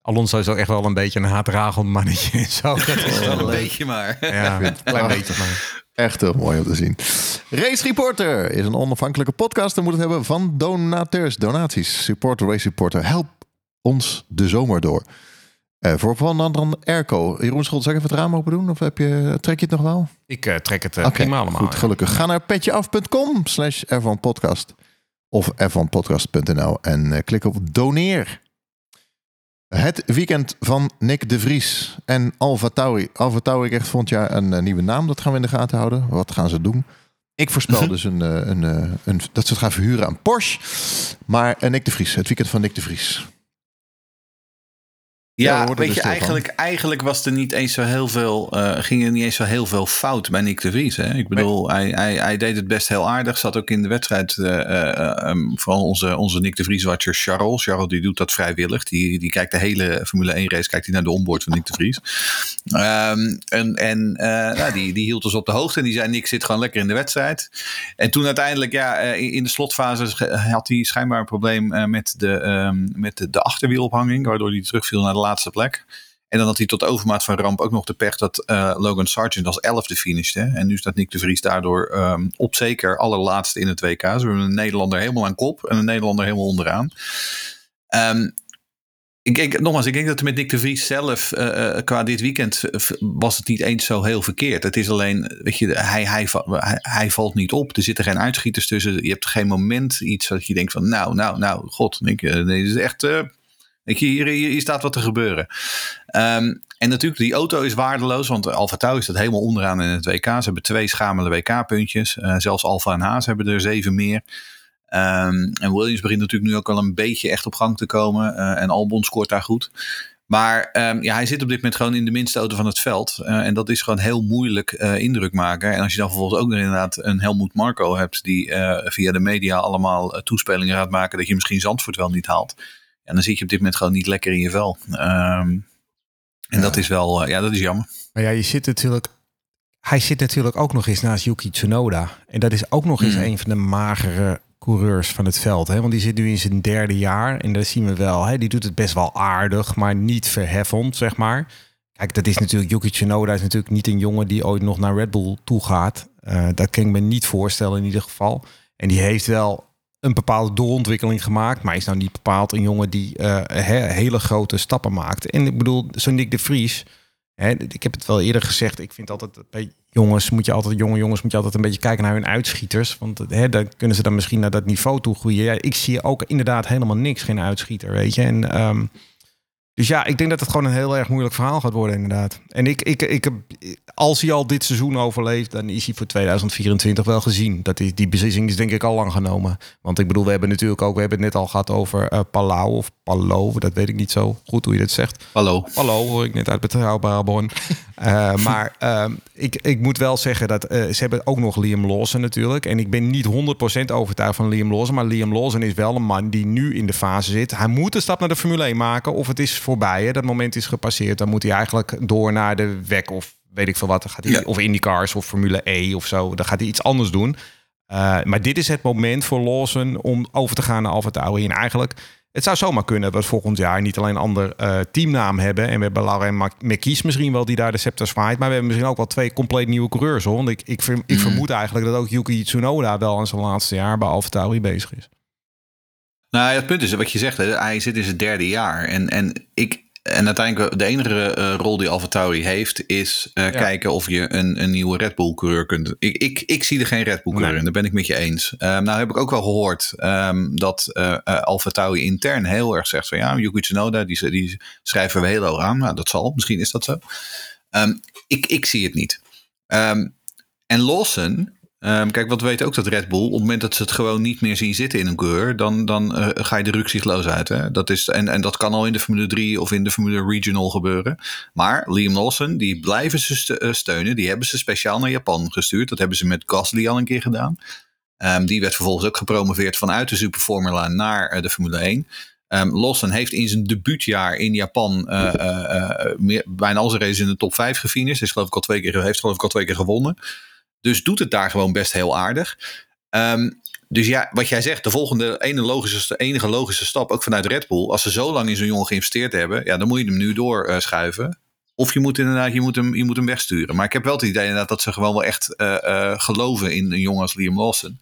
Alonso is ook echt wel een beetje een haatragend mannetje. en Zo, dat is wel Een beetje maar. Ja, een klein beetje maar. Echt heel mooi om te zien. Race Reporter is een onafhankelijke podcast. En moet het hebben van donateurs, donaties. Supporter, Race Reporter. Help ons de zomer door. Eh, voor van anderen Airco. Jeroen zal ik even het raam open doen? Of heb je, trek je het nog wel? Ik eh, trek het eh, prima allemaal. Goed, ja. gelukkig. Ga naar petjeaf.com slash Podcast of f1podcast.nl en klik op doneer. Het weekend van Nick de Vries en Alfa Tauri. Alfa Tauri krijgt volgend jaar een nieuwe naam. Dat gaan we in de gaten houden. Wat gaan ze doen? Ik voorspel dus een, een, een, dat ze het gaan verhuren aan Porsche. Maar Nick de Vries, het weekend van Nick de Vries. Ja, weet er je, van. eigenlijk, eigenlijk was er niet eens zo heel veel, eh, ging er niet eens zo heel veel fout bij Nick de Vries. Hè? Ik bedoel, hij, hij, hij deed het best heel aardig. Zat ook in de wedstrijd, um, vooral onze, onze Nick de Vries-watcher Charles. Charles die doet dat vrijwillig. Die, die kijkt de hele Formule 1 race, kijkt hij naar de onboard van Nick de Vries. Ehm, en en nou, die, die hield ons op de hoogte en die zei, Nick zit gewoon lekker in de wedstrijd. En toen uiteindelijk, ja, in de slotfase had hij schijnbaar een probleem met, de, ehm, met de, de achterwielophanging, waardoor hij terugviel naar de laatste plek. En dan had hij tot overmaat van ramp ook nog de pech dat uh, Logan Sargent als elfde finishte. En nu staat Nick de Vries daardoor um, op zeker allerlaatste in het WK. Ze hebben een Nederlander helemaal aan kop en een Nederlander helemaal onderaan. Um, ik denk, nogmaals, ik denk dat met Nick de Vries zelf uh, qua dit weekend was het niet eens zo heel verkeerd. Het is alleen, weet je, hij, hij, hij, valt niet op. Er zitten geen uitschieters tussen. Je hebt geen moment iets dat je denkt van, nou, nou, nou, god, ik, nee, dit is echt, je, hier, hier, staat wat te gebeuren. Um, en natuurlijk, die auto is waardeloos, want Alfa Tauri staat helemaal onderaan in het WK. Ze hebben twee schamele WK-puntjes. Uh, zelfs Alfa en Haas hebben er zeven meer. Um, en Williams begint natuurlijk nu ook al een beetje echt op gang te komen. Uh, en Albon scoort daar goed. Maar um, ja, hij zit op dit moment gewoon in de minste auto van het veld. Uh, en dat is gewoon heel moeilijk indruk maken. En als je dan vervolgens ook inderdaad een Helmoet Marco hebt... die via de media allemaal toespelingen gaat maken... dat je misschien Zandvoort wel niet haalt. En dan zit je op dit moment gewoon niet lekker in je vel. Um, en ja. dat is wel, ja, dat is jammer. Maar ja, je zit natuurlijk hij zit natuurlijk ook nog eens naast Yuki Tsunoda. En dat is ook nog eens mm. een van de magere coureurs van het veld. Hè? Want die zit nu in zijn derde jaar. En daar zien we wel, hè? die doet het best wel aardig, maar niet verheffend, zeg maar. Kijk, dat is natuurlijk, Yuki Tsunoda is natuurlijk niet een jongen die ooit nog naar Red Bull toe gaat. Uh, dat kan ik me niet voorstellen in ieder geval. En die heeft wel een bepaalde doorontwikkeling gemaakt. Maar is nou niet bepaald een jongen die he, hele grote stappen maakt. En ik bedoel, zo'n Nick de Vries Hè, ik heb het wel eerder gezegd. Ik vind altijd bij jongens moet je altijd jonge jongens moet je altijd een beetje kijken naar hun uitschieters, want dan kunnen ze dan misschien naar dat niveau toe groeien. Ja, ik zie ook inderdaad helemaal niks, geen uitschieter, weet je. En um, dus ja, ik denk dat het gewoon een heel erg moeilijk verhaal gaat worden, inderdaad. En ik, ik, ik heb, als hij al dit seizoen overleeft, dan is hij voor 2024 wel gezien. Dat is, die beslissing is denk ik al lang genomen. Want ik bedoel, we hebben natuurlijk ook, we hebben het net al gehad over uh, Palau of Palau, dat weet ik niet zo goed hoe je dat zegt. Palau. Palau hoor ik net uit betrouwbare bron. uh, maar uh, ik, ik moet wel zeggen dat ze hebben ook nog Liam Lawson natuurlijk. En ik ben niet 100% overtuigd van Liam Lawson. Maar Liam Lawson is wel een man die nu in de fase zit. Hij moet een stap naar de Formule 1 maken of het is voorbij. Hè? Dat moment is gepasseerd. Dan moet hij eigenlijk door naar de WEC of weet ik veel wat. Dan gaat hij, ja. Of IndyCars of Formule E of zo. Dan gaat hij iets anders doen. Uh, maar dit is het moment voor Lawson om over te gaan naar Alfa Tauri. En eigenlijk, het zou zomaar kunnen dat we volgend jaar niet alleen een ander uh, teamnaam hebben. En we hebben Laurent McKies misschien wel die daar de scepter zwaait. Maar we hebben misschien ook wel twee compleet nieuwe coureurs. Hoor. Want ik, ik, ik vermoed eigenlijk dat ook Yuki Tsunoda wel aan zijn laatste jaar bij Alfa Tauri bezig is. Nou, het punt is wat je zegt, hè, hij zit in zijn derde jaar. En, en ik, en uiteindelijk de enige uh, rol die AlphaTauri heeft is uh, ja. kijken of je een, een nieuwe Red Bull coureur kunt. Ik, ik, ik zie er geen Red Bull coureur nee. in, daar ben ik met je eens. Um, nou heb ik ook wel gehoord um, dat uh, AlphaTauri intern heel erg zegt van ja, Yuki Tsunoda die, die schrijven we heel hoog aan. Nou dat zal, misschien is dat zo. Um, ik, ik zie het niet. en Lawson, Um, kijk, wat we weten ook dat Red Bull, op het moment dat ze het gewoon niet meer zien zitten in een coureur, dan, dan uh, ga je de rukzichtloos uit. Hè? Dat is, en, en dat kan al in de Formule 3 of in de Formule Regional gebeuren. Maar Liam Lawson, die blijven ze steunen. Die hebben ze speciaal naar Japan gestuurd. Dat hebben ze met Gasly al een keer gedaan. Um, die werd vervolgens ook gepromoveerd vanuit de Superformula naar uh, de Formule 1. Um, Lawson heeft in zijn debuutjaar in Japan bijna al zijn races in de top 5 gefinished. Is geloof ik al twee keer, heeft geloof ik al twee keer gewonnen. Dus doet het daar gewoon best heel aardig. Um, dus ja, wat jij zegt, de volgende logische, enige logische stap, ook vanuit Red Bull, als ze zo lang in zo'n jongen geïnvesteerd hebben, ja, dan moet je hem nu doorschuiven. Uh, of je moet inderdaad, je moet, hem, je moet hem wegsturen. Maar ik heb wel het idee inderdaad dat ze gewoon wel echt uh, uh, geloven in een jongen als Liam Lawson.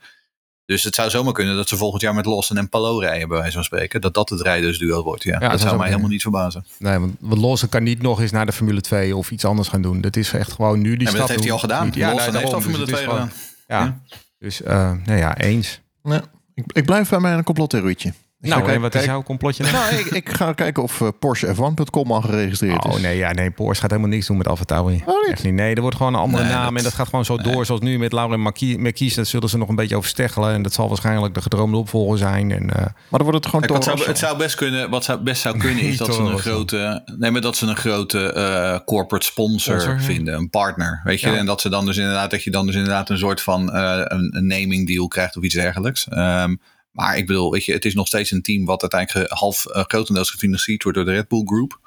Dus het zou zomaar kunnen dat ze volgend jaar met Lawson en Palo rijden, bij wijze van spreken. Dat dat het rijdersduo wordt, ja. ja dat, dat zou mij helemaal niet verbazen. Nee, want Lawson kan niet nog eens naar de Formule 2 of iets anders gaan doen. Dat is echt gewoon nu die ja, stap dat heeft hij al gedaan. Ja, Lawson heeft al Formule 2 gedaan. Ja, ja. dus uh, nou ja, eens. Ja, ik, ik blijf bij mijn complottheorietje. Ik nou, en wat is jouw complotje? Nou, ik, ik, ga kijken of uh, Porsche F1.com al geregistreerd oh, is. Oh nee, ja, nee, Porsche gaat helemaal niks doen met AlphaTauri. Oh, niet? niet? Nee, er wordt gewoon een andere nee, naam dat... en dat gaat gewoon zo nee. door. Zoals nu met Laurent Marquis, dat zullen ze nog een beetje oversteggelen. En dat zal waarschijnlijk de gedroomde opvolger zijn. En, uh, maar dan wordt het gewoon Kijk, toch... Zou, het zou best kunnen, wat zou best zou kunnen is dat ze een grote... Nee, maar dat ze een grote uh, corporate sponsor, sponsor vinden. Een partner, weet je. Ja. En dat ze dan dus inderdaad, dat je dan dus inderdaad een soort van uh, een, een naming deal krijgt of iets dergelijks. Um, maar ik bedoel, weet je, het is nog steeds een team wat uiteindelijk half uh, grotendeels gefinancierd wordt door de Red Bull Group.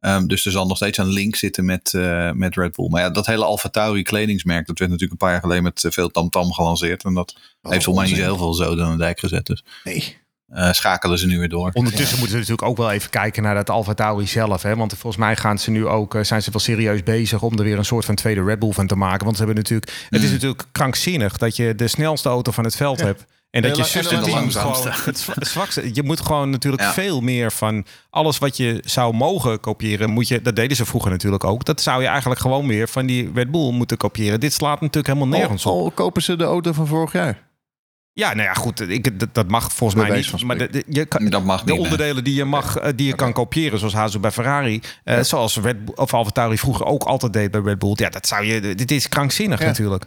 Um, dus er zal nog steeds een link zitten met, uh, met Red Bull. Maar ja, dat hele Alfa Tauri kledingsmerk, dat werd natuurlijk een paar jaar geleden met veel tamtam -tam gelanceerd. En dat oh, heeft volgens mij niet zo heel veel zoden aan de dijk gezet. Dus. Nee. eh, schakelen ze nu weer door. Ondertussen moeten ze natuurlijk ook wel even kijken naar dat Alfa Tauri zelf. Hè? Want volgens mij gaan ze nu ook, eh, zijn ze wel serieus bezig om er weer een soort van tweede Red Bull van te maken. Want ze hebben natuurlijk, het is Mm. natuurlijk krankzinnig dat je de snelste auto van het veld hebt. En dat je langzaamste. gewoon het zwakste. Je moet gewoon natuurlijk Ja. veel meer van alles wat je zou mogen kopiëren. Moet je, dat deden ze vroeger natuurlijk ook. Dat zou je eigenlijk gewoon weer van die Red Bull moeten kopiëren. Dit slaat natuurlijk helemaal nergens op. Al, kopen ze de auto van vorig jaar. Ja, nou ja, goed. Ik, dat, dat mag volgens Bij mij niet. Maar de, de- je kan, Dat mag de niet, nee. onderdelen die je, mag, eh, die je kan kopiëren, zoals Hazo bij Ferrari, eh, zoals Red Bull, of AlphaTauri vroeger ook altijd deed bij Red Bull. Ja, dat zou je. Dit is krankzinnig natuurlijk.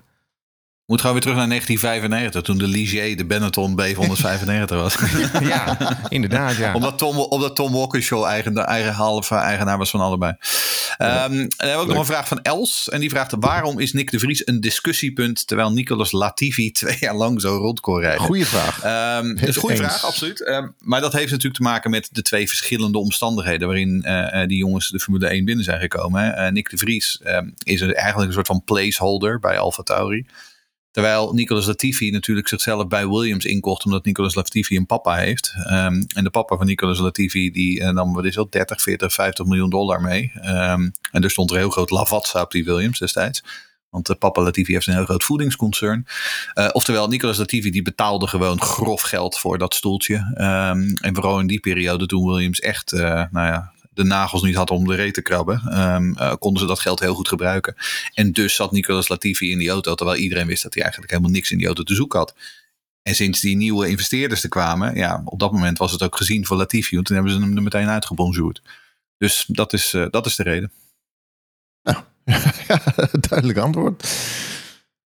Moet gewoon weer terug naar 1995, toen de Ligier de Benetton B195 was. Ja, inderdaad. Ja. omdat, Tom, omdat Tom Walkinshaw eigen, eigen halve eigenaar was van allebei. Ehm, en dan hebben we ook nog een vraag van Els. En die vraagt, waarom is Nick de Vries een discussiepunt... terwijl Nicolas Latifi twee jaar lang zo rond kon rijden? Goeie vraag. Ehm, dat is een goede Eens. vraag, absoluut. Ehm, maar dat heeft natuurlijk te maken met de twee verschillende omstandigheden waarin eh, eh, die jongens de Formule 1 binnen zijn gekomen. Hè. Eh, Nick de Vries is eigenlijk een soort van placeholder bij Alfa Tauri. Terwijl Nicolas Latifi natuurlijk zichzelf bij Williams inkocht, omdat Nicolas Latifi een papa heeft. Ehm, en de papa van Nicolas Latifi, die eh, nam wat is dat, 30, 40, 50 miljoen dollar mee. Ehm, en er stond er heel groot Lavazza op die Williams destijds. Want uh, papa Latifi heeft een heel groot voedingsconcern. Uh, oftewel, Nicolas Latifi die betaalde gewoon grof geld voor dat stoeltje. Um, en vooral in die periode toen Williams echt, nou ja, de nagels niet had om de reet te krabben, um, uh, konden ze dat geld heel goed gebruiken. En dus zat Nicolas Latifi in die auto, terwijl iedereen wist dat hij eigenlijk helemaal niks in die auto te zoeken had. En sinds die nieuwe investeerders er kwamen, ja, op dat moment was het ook gezien voor Latifi. Want toen hebben ze hem er meteen uitgebonjourd. Dus dat is, uh, dat is de reden. Nou, duidelijk antwoord.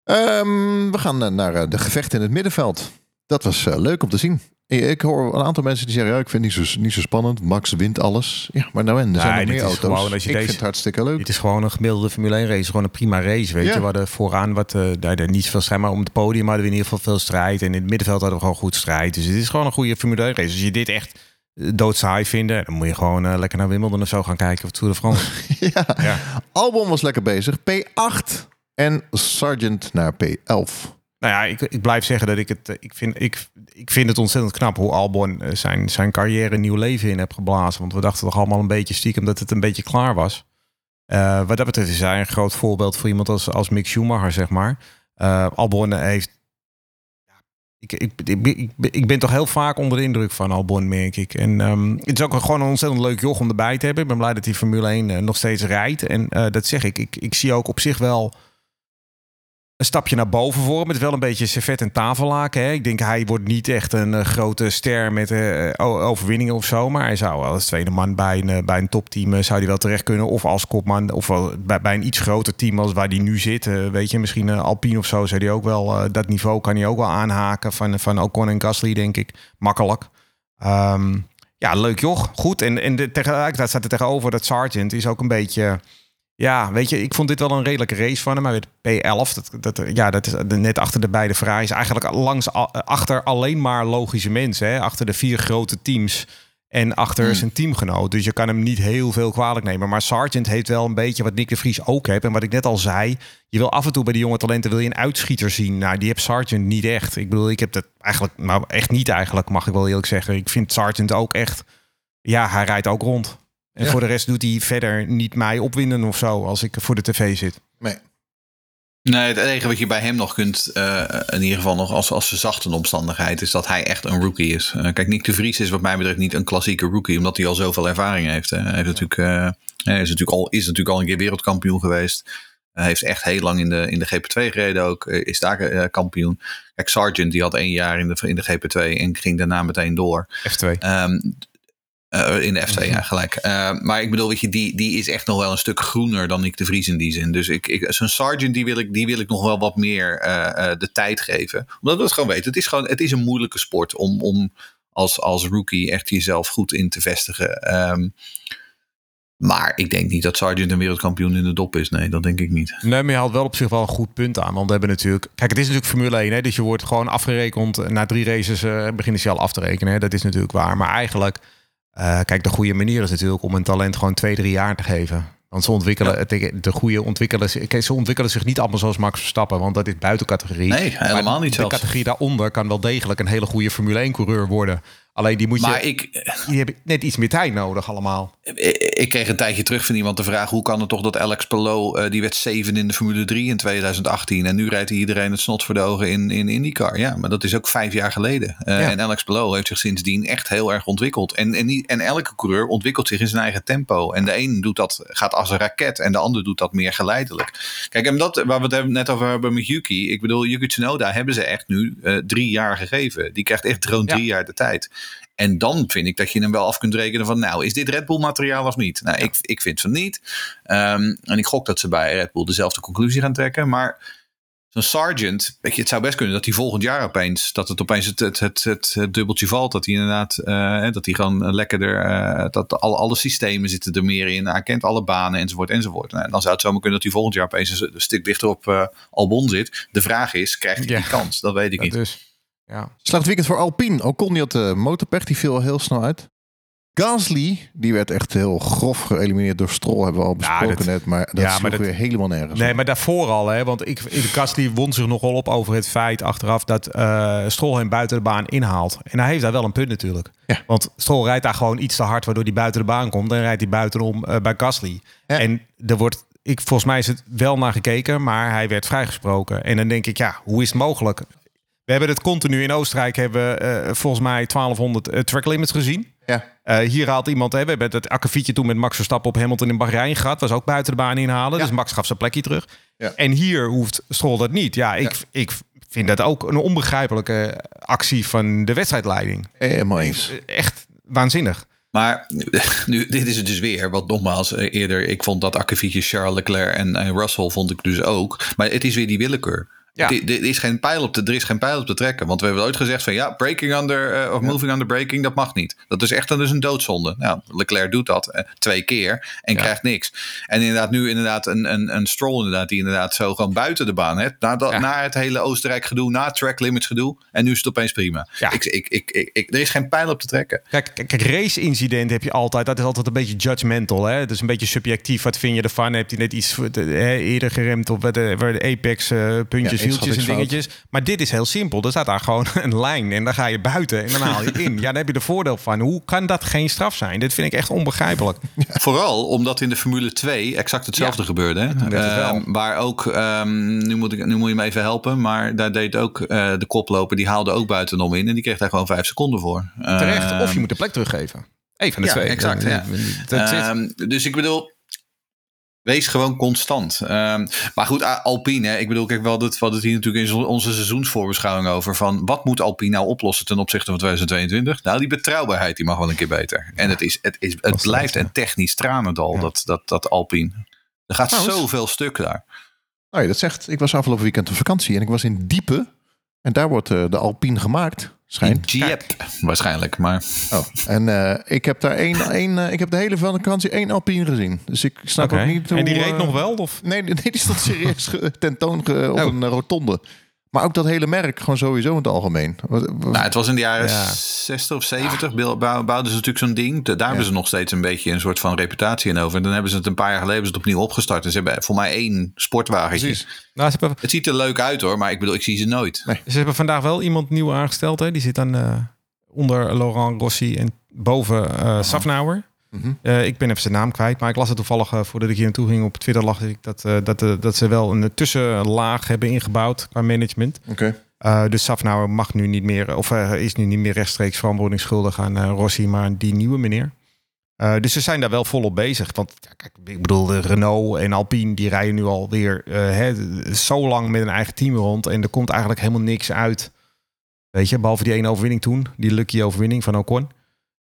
Um, we gaan naar de gevechten in het middenveld. Dat was leuk om te zien. Ik hoor een aantal mensen die zeggen: ja, ik vind het niet zo, niet zo spannend. Max wint alles. Ja, maar nou en er zijn nee, nog meer auto's. Gewoon, als je ik deze, vind het hartstikke leuk. Het is gewoon een gemiddelde Formule 1 race. Gewoon een prima race. Weet Ja. je, we hadden vooraan wat, uh, daar niet veel strijd, maar om het podium hadden we in ieder geval veel strijd. En in het middenveld hadden we gewoon goed strijd. Dus het is gewoon een goede Formule 1 race. Als je dit echt eh, doodsaai vinden, dan moet je gewoon uh, lekker naar Wimbledon of zo gaan kijken of Tour de France. ja. ja. Albon was lekker bezig. P8 en Sargent naar P11. Nou ja, ik, ik blijf zeggen dat ik het. Ik vind, ik, ik vind het ontzettend knap hoe Albon eh, zijn, zijn carrière een nieuw leven in heeft geblazen. Want we dachten toch allemaal een beetje stiekem dat het een beetje klaar was. Uh, wat dat betreft is hij een groot voorbeeld voor iemand als, als Mick Schumacher, zeg maar. Albon heeft. Ik, ik, ik, ik, ben toch heel vaak onder de indruk van Albon, merk ik. En um, het is ook gewoon een ontzettend leuk joch om erbij te hebben. Ik ben blij dat hij Formule 1 uh, nog steeds rijdt. En dat zeg ik. ik. Ik zie ook op zich wel een stapje naar boven voor. Met wel een beetje servet en tafellaken. Ik denk hij wordt niet echt een uh, grote ster met uh, overwinningen of zo. Maar hij zou als tweede man bij een, bij een topteam zou hij wel terecht kunnen. Of als kopman. Of wel bij, bij een iets groter team als waar hij nu zit. weet je, misschien Alpine of zo. Zou hij ook wel, dat niveau kan hij ook wel aanhaken. Van, van Ocon en Gasly, denk ik. Makkelijk. Um, ja, leuk joch. Goed. En, en de, tegelijkertijd staat er tegenover dat Sargent is ook een beetje... Ja, weet je, ik vond dit wel een redelijke race van hem. Maar met P11, dat, dat, ja, dat is net achter de beide Ferraris. Eigenlijk langs, achter alleen maar logische mensen. Hè? Achter de vier grote teams en achter hmm. zijn teamgenoot. Dus je kan hem niet heel veel kwalijk nemen. Maar Sargent heeft wel een beetje wat Nick de Vries ook heeft. En wat ik net al zei, je wil af en toe bij die jonge talenten wil je een uitschieter zien. Nou, die heeft Sargent niet echt. Ik bedoel, ik heb dat eigenlijk, nou echt niet eigenlijk, mag ik wel eerlijk zeggen. Ik vind Sargent ook echt, ja, hij rijdt ook rond. En ja. voor de rest doet hij verder niet mij opwinden of zo als ik voor de tv zit. Nee. Nee, het enige wat je bij hem nog kunt, uh, in ieder geval nog als, als verzachte omstandigheid, is dat hij echt een rookie is. Uh, kijk, Nick de Vries is wat mij betreft niet een klassieke rookie, omdat hij al zoveel ervaring heeft. Hè. Hij heeft natuurlijk, uh, hij is, natuurlijk al, is natuurlijk al een keer wereldkampioen geweest. Hij heeft echt heel lang in de, in de GP2 gereden ook, is daar kampioen. Kijk, Sargent die had één jaar in de, in de GP2 en ging daarna meteen door. F2. Um, uh, in de F2, ja, gelijk. Uh, maar ik bedoel, weet je, die, die is echt nog wel een stuk groener dan ik de Vries in die zin. Dus ik, ik, zo'n Sargent, die wil, ik, die wil ik nog wel wat meer uh, de tijd geven. Omdat we het gewoon weten. Het is, gewoon, het is een moeilijke sport om, om als, als rookie echt jezelf goed in te vestigen. Um, maar ik denk niet dat Sargent een wereldkampioen in de dop is. Nee, dat denk ik niet. Nee, maar je haalt wel op zich wel een goed punt aan. Want we hebben natuurlijk... Kijk, het is natuurlijk Formule 1. Hè, dus je wordt gewoon afgerekend. Na drie races beginnen ze al af te rekenen. Hè, dat is natuurlijk waar. Maar eigenlijk... Uh, kijk, de goede manier is natuurlijk om een talent gewoon twee, drie jaar te geven. Want ze ontwikkelen, ja. de, de goede ontwikkelen, ze ontwikkelen zich niet allemaal zoals Max Verstappen, want dat is buiten categorie. Nee, helemaal niet De zelfs. categorie daaronder kan wel degelijk een hele goede Formule 1 coureur worden. Alleen die moet je, Maar ik, die hebben net iets meer tijd nodig allemaal. ik kreeg een tijdje terug van iemand de vraag: hoe kan het toch dat Alex Palou, eh, die werd zeven in de Formule 3 in 2018 en nu rijdt hij iedereen het snot voor de ogen in, in IndyCar. Ja, maar dat is ook vijf jaar geleden. Eh, Ja. En Alex Palou heeft zich sindsdien echt heel erg ontwikkeld. En, en, en elke coureur ontwikkelt zich in zijn eigen tempo. En de een doet dat, gaat als een raket en de ander doet dat meer geleidelijk. Kijk, en dat waar we het hebben- net over hebben met Yuki. Ik bedoel, Yuki Tsunoda hebben ze echt nu eh, drie jaar gegeven. Die krijgt echt gewoon Ja. drie jaar de tijd. En dan vind ik dat je hem wel af kunt rekenen van, nou, is dit Red Bull materiaal of niet? Nou, ik, ik vind van niet. Ehm, en ik gok dat ze bij Red Bull dezelfde conclusie gaan trekken. Maar zo'n Sargent, weet je, het zou best kunnen dat hij volgend jaar opeens, dat het opeens het, het, het, het, het dubbeltje valt. Dat hij inderdaad, eh, dat hij gewoon lekkerder, eh, dat alle, alle systemen zitten er meer in. Hij kent alle banen enzovoort enzovoort. Nou, dan zou het zomaar kunnen dat hij volgend jaar opeens een, stuk dichter op eh, Albon zit. De vraag is, krijgt hij Ja. die kans? Dat weet ik Ja, niet. dus, ja. Slecht weekend voor Alpine. Ocon die had de motorpech, die viel al heel snel uit. Gasly, die werd echt heel grof geëlimineerd door Stroll, hebben we al besproken dat- net. Maar dat Ja, maar dat- weer helemaal nergens Nee, op. maar daarvoor al, hè, want ik, ik, Gasly won zich nogal op over het feit achteraf dat eh Stroll hem buiten de baan inhaalt. En hij heeft daar wel een punt natuurlijk. Ja. Want Stroll rijdt daar gewoon iets te hard, waardoor hij buiten de baan komt. Dan rijdt hij buitenom eh, bij Gasly. En er wordt, ik, volgens mij is het wel naar gekeken, maar hij werd vrijgesproken. En dan denk ik, ja, hoe is het mogelijk? We hebben het continu in Oostenrijk, hebben we, eh, volgens mij 1200 eh, track limits gezien. Ja. Eh, hier haalt iemand, hè, we hebben het akkefietje toen met Max Verstappen op Hamilton in Bahrein gehad. Was ook buiten de baan inhalen. Ja. Dus Max gaf zijn plekje terug. Ja. En hier hoeft Stroll dat niet. Ja, ik, ik vind dat ook een onbegrijpelijke actie van de wedstrijdleiding. Helemaal eens. Echt waanzinnig. Maar nu, dit is het dus weer. Want nogmaals, eerder, ik vond dat akkefietje Charles Leclerc en, en Russell vond ik dus ook. Maar het is weer die willekeur. Ja. Er, er is geen pijl op te, er is geen pijl op te trekken. Want we hebben ooit gezegd van ja, breaking under eh, of moving under breaking, dat mag niet. Dat is echt dat is een doodzonde. Nou, Leclerc doet dat eh, twee keer en Ja. krijgt niks. En inderdaad nu inderdaad een, een, een Stroll inderdaad, die inderdaad zo gewoon buiten de baan. Hè, na, dat, na het hele Oostenrijk gedoe, na track limits gedoe. En nu is het opeens prima. Ja. Ik, ik, ik, ik, ik- er is geen pijl op te trekken. Kijk, kijk, kijk, race-incident heb je altijd. Dat is altijd een beetje judgmental. Hè? Het is een beetje subjectief. Wat vind je ervan? Heb je net iets hè, eerder geremd op de, waar de apex eh, puntjes, wieltjes en inschattingsfout. dingetjes. Maar dit is heel simpel. Er staat daar gewoon een lijn en dan ga je buiten en dan haal je in. Ja, daar heb je de voordeel van. Hoe kan dat geen straf zijn? Dit vind ik echt onbegrijpelijk. Vooral omdat in de Formule 2 exact hetzelfde Ja. gebeurde. Hè? Ehm, waar ook, ehm, nu, moet ik, nu moet je me even helpen, maar daar deed ook eh, de koploper, die haalde ook buitenom in en die kreeg daar gewoon vijf seconden voor. Terecht. Ehm, Of je moet de plek teruggeven. Eén van de twee. exact, ja. Dat zit. Ehm, dus ik bedoel, wees gewoon constant. Ehm, maar goed, Alpine, hè, ik bedoel, kijk, we hadden het, we hadden het hier natuurlijk in onze seizoensvoorbeschouwing over. Van wat moet Alpine nou oplossen ten opzichte van 2022? Nou, die betrouwbaarheid die mag wel een keer beter. En het, is, het, is, het blijft een technisch tranendal, dat, dat, dat Alpine. Er gaat zoveel stuk daar. Nou, je dat zegt, ik was afgelopen weekend op vakantie en ik was in Diepe. En daar wordt eh, de Alpine gemaakt, schijnt. Jeep, waarschijnlijk. Maar Oh, en eh, ik heb daar één, één eh, ik heb de hele vakantie één Alpine gezien. Dus ik snap ook niet hoe... en die reed eh, nog wel? Of? Nee, nee, die stond serieus tentoon op Oh. een rotonde. Maar ook dat hele merk, gewoon sowieso in het algemeen. Nou, het was in de jaren Ja. 60 of 70 bouw- bouw- bouwden ze natuurlijk zo'n ding. Daar hebben ze nog steeds een beetje een soort van reputatie in over. En dan hebben ze het een paar jaar geleden het opnieuw opgestart. En ze hebben voor mij één sportwagentje. Precies. Nou, hebben, Het ziet er leuk uit hoor, maar ik bedoel, ik zie ze nooit. ze hebben vandaag wel iemand nieuw aangesteld. Hè? Die zit dan eh, onder Laurent Rossi en boven eh Safnauer. Mhm. Eh, ik ben even zijn naam kwijt, maar ik las het toevallig eh, voordat ik hier naartoe ging op Twitter. Lag ik dat, eh, dat, dat ze wel een tussenlaag hebben ingebouwd qua management. Oké. Dus Safnauer mag nu niet meer, of is nu niet meer rechtstreeks verantwoording schuldig aan Rossi, maar aan die nieuwe meneer. Dus ze zijn daar wel volop bezig. Want ja, kijk, ik bedoel, de Renault en Alpine die rijden nu alweer hè, zo lang met een eigen team rond. En er komt eigenlijk helemaal niks uit. Weet je, behalve die ene overwinning toen, die lucky overwinning van Ocon.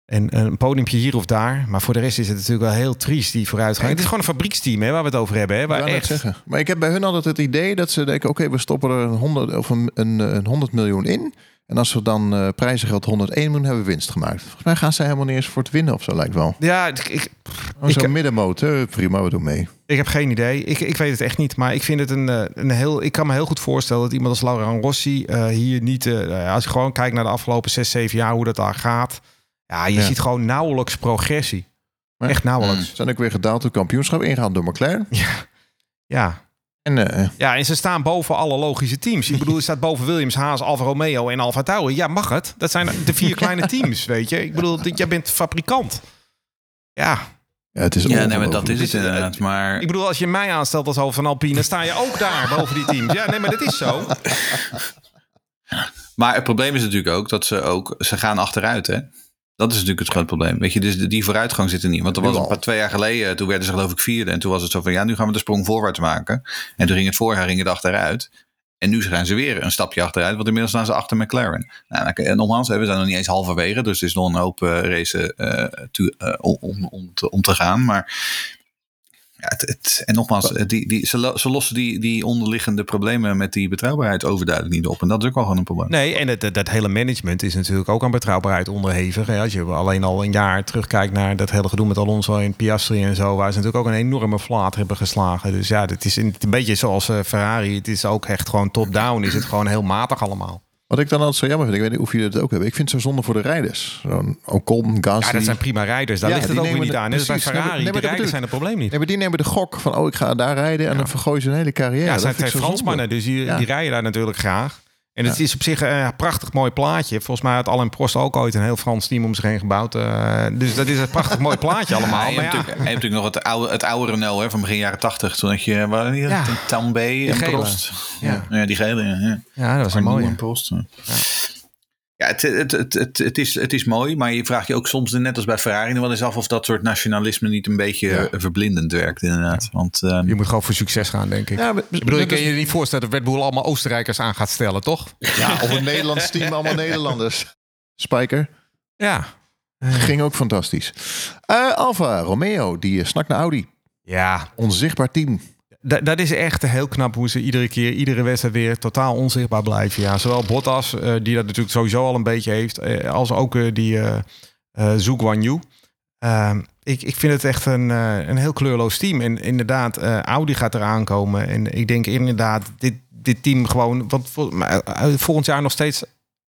En een podiumpje hier of daar. Maar voor de rest is het natuurlijk wel heel triest, die vooruitgang. Het is gewoon een fabrieksteam hè, waar we het over hebben. Hè, waar echt, zeggen. Maar ik heb bij hun altijd het idee dat ze denken... oké, we stoppen er een 100, of een, een, een 100 miljoen in. En als we dan eh prijzengeld 101 miljoen hebben we winst gemaakt. Volgens mij gaan ze helemaal niet eens voor het winnen of zo, lijkt wel. Ja, ik, ik, Oh, Zo'n middenmotor, prima, we doen mee. Ik heb geen idee. Ik, ik weet het echt niet. Maar ik vind het een, eh, een heel. Ik kan me heel goed voorstellen dat iemand als Laurent Rossi eh, hier niet. eh, als je gewoon kijkt naar de afgelopen zes, zeven jaar hoe dat daar gaat. Ja, je Ja. ziet gewoon nauwelijks progressie. Maar- Echt nauwelijks. Ze zijn ook weer gedaald door kampioenschap ingehaald door McLaren. Ja. En eh, Ja, en ze staan boven alle logische teams. Ik bedoel, je staat boven Williams, Haas, Alfa Romeo en Alfa Tauri. Ja, mag het? Dat zijn de vier kleine teams, weet je. Ik bedoel, dit- jij bent fabrikant. Ja, ja, het is Ja, nee, maar dat is het inderdaad. Maar ik bedoel, als je mij aanstelt als hoofd van Alpine, sta je ook daar boven die teams. Ja, nee, maar dat is zo. Maar het probleem is natuurlijk ook dat ze ook, ze gaan achteruit hè. Dat is natuurlijk het grote probleem. Weet je, dus die vooruitgang zit er niet. Want er was een paar twee jaar geleden, toen werden ze geloof ik vierde. En toen was het zo van, ja, nu gaan we de sprong voorwaarts maken. En toen ging het voorjaar ging het achteruit. En nu gaan ze weer een stapje achteruit, want inmiddels staan ze achter McLaren. Nou, en nogmaals, we zijn nog niet eens halverwege, dus er is nog een hoop eh, race eh, om, om, om te gaan. Maar ja, het, het, en nogmaals, die, die, ze, ze lossen die, die onderliggende problemen met die betrouwbaarheid overduidelijk niet op. En dat is ook wel gewoon een probleem. Nee, en het, dat, dat hele management is natuurlijk ook aan betrouwbaarheid onderhevig. Als je alleen al een jaar terugkijkt naar dat hele gedoe met Alonso en Piastri en zo, waar ze natuurlijk ook een enorme flaat hebben geslagen. Dus ja, het is een, een beetje zoals eh, Ferrari. Het is ook echt gewoon top-down. Is het gewoon heel matig allemaal. Wat ik dan altijd zo jammer vind, ik weet niet of jullie dat ook hebben. Ik vind het zo zonde voor de rijders. Zo'n Ocon, Gasly. Ja, dat zijn prima rijders. Daar Ja, ligt het ook weer nemen niet aan. Als bij Ferrari. de dat rijders bedoel zijn het probleem niet. Nee, maar die nemen de gok van, oh, ik ga daar rijden. En dan vergooien ze een hele carrière. Ja, Dat het zijn twee Fransmannen, dus die, Ja. die rijden daar natuurlijk graag. En het is op zich een prachtig mooi plaatje. Volgens mij had Alain Prost ook ooit een heel Frans team om zich heen gebouwd. Eh, dus dat is een prachtig mooi plaatje allemaal. Ja, Maar natuurlijk, je hebt natuurlijk nog het oude, het oude Renault hè, van begin jaren tachtig. Toen had je waar, die, Ja. Tambay en. Prost. Ja. Ja. die gele. Ja, dat was een mooie. Prost. Ja, ja het, het, het, het, het, is, het is mooi, maar je vraagt je ook soms, net als bij Ferrari, wel eens af of dat soort nationalisme niet een beetje Ja. eh, verblindend werkt inderdaad. Want ehm, Je moet gewoon voor succes gaan, denk ik. Ja, maar- ik bedoel, je kan je niet voorstellen dat Red Bull allemaal Oostenrijkers aan gaat stellen, toch? Ja, of een Nederlands team, allemaal Nederlanders. Spijker. Ja. Ging ook fantastisch. Eh Alfa Romeo, die eh, snakt naar Audi. Ja, Onzichtbaar team. Da- dat is echt heel knap hoe ze iedere keer, iedere wedstrijd weer totaal onzichtbaar blijven. Ja, zowel Bottas, eh, die dat natuurlijk sowieso al een beetje heeft, eh, als ook eh, die eh Zhou Guanyu. Ehm, ik, ik vind het echt een, een heel kleurloos team. En inderdaad, Audi gaat eraan komen. En ik denk inderdaad, dit, dit team gewoon... Want volgend jaar nog steeds...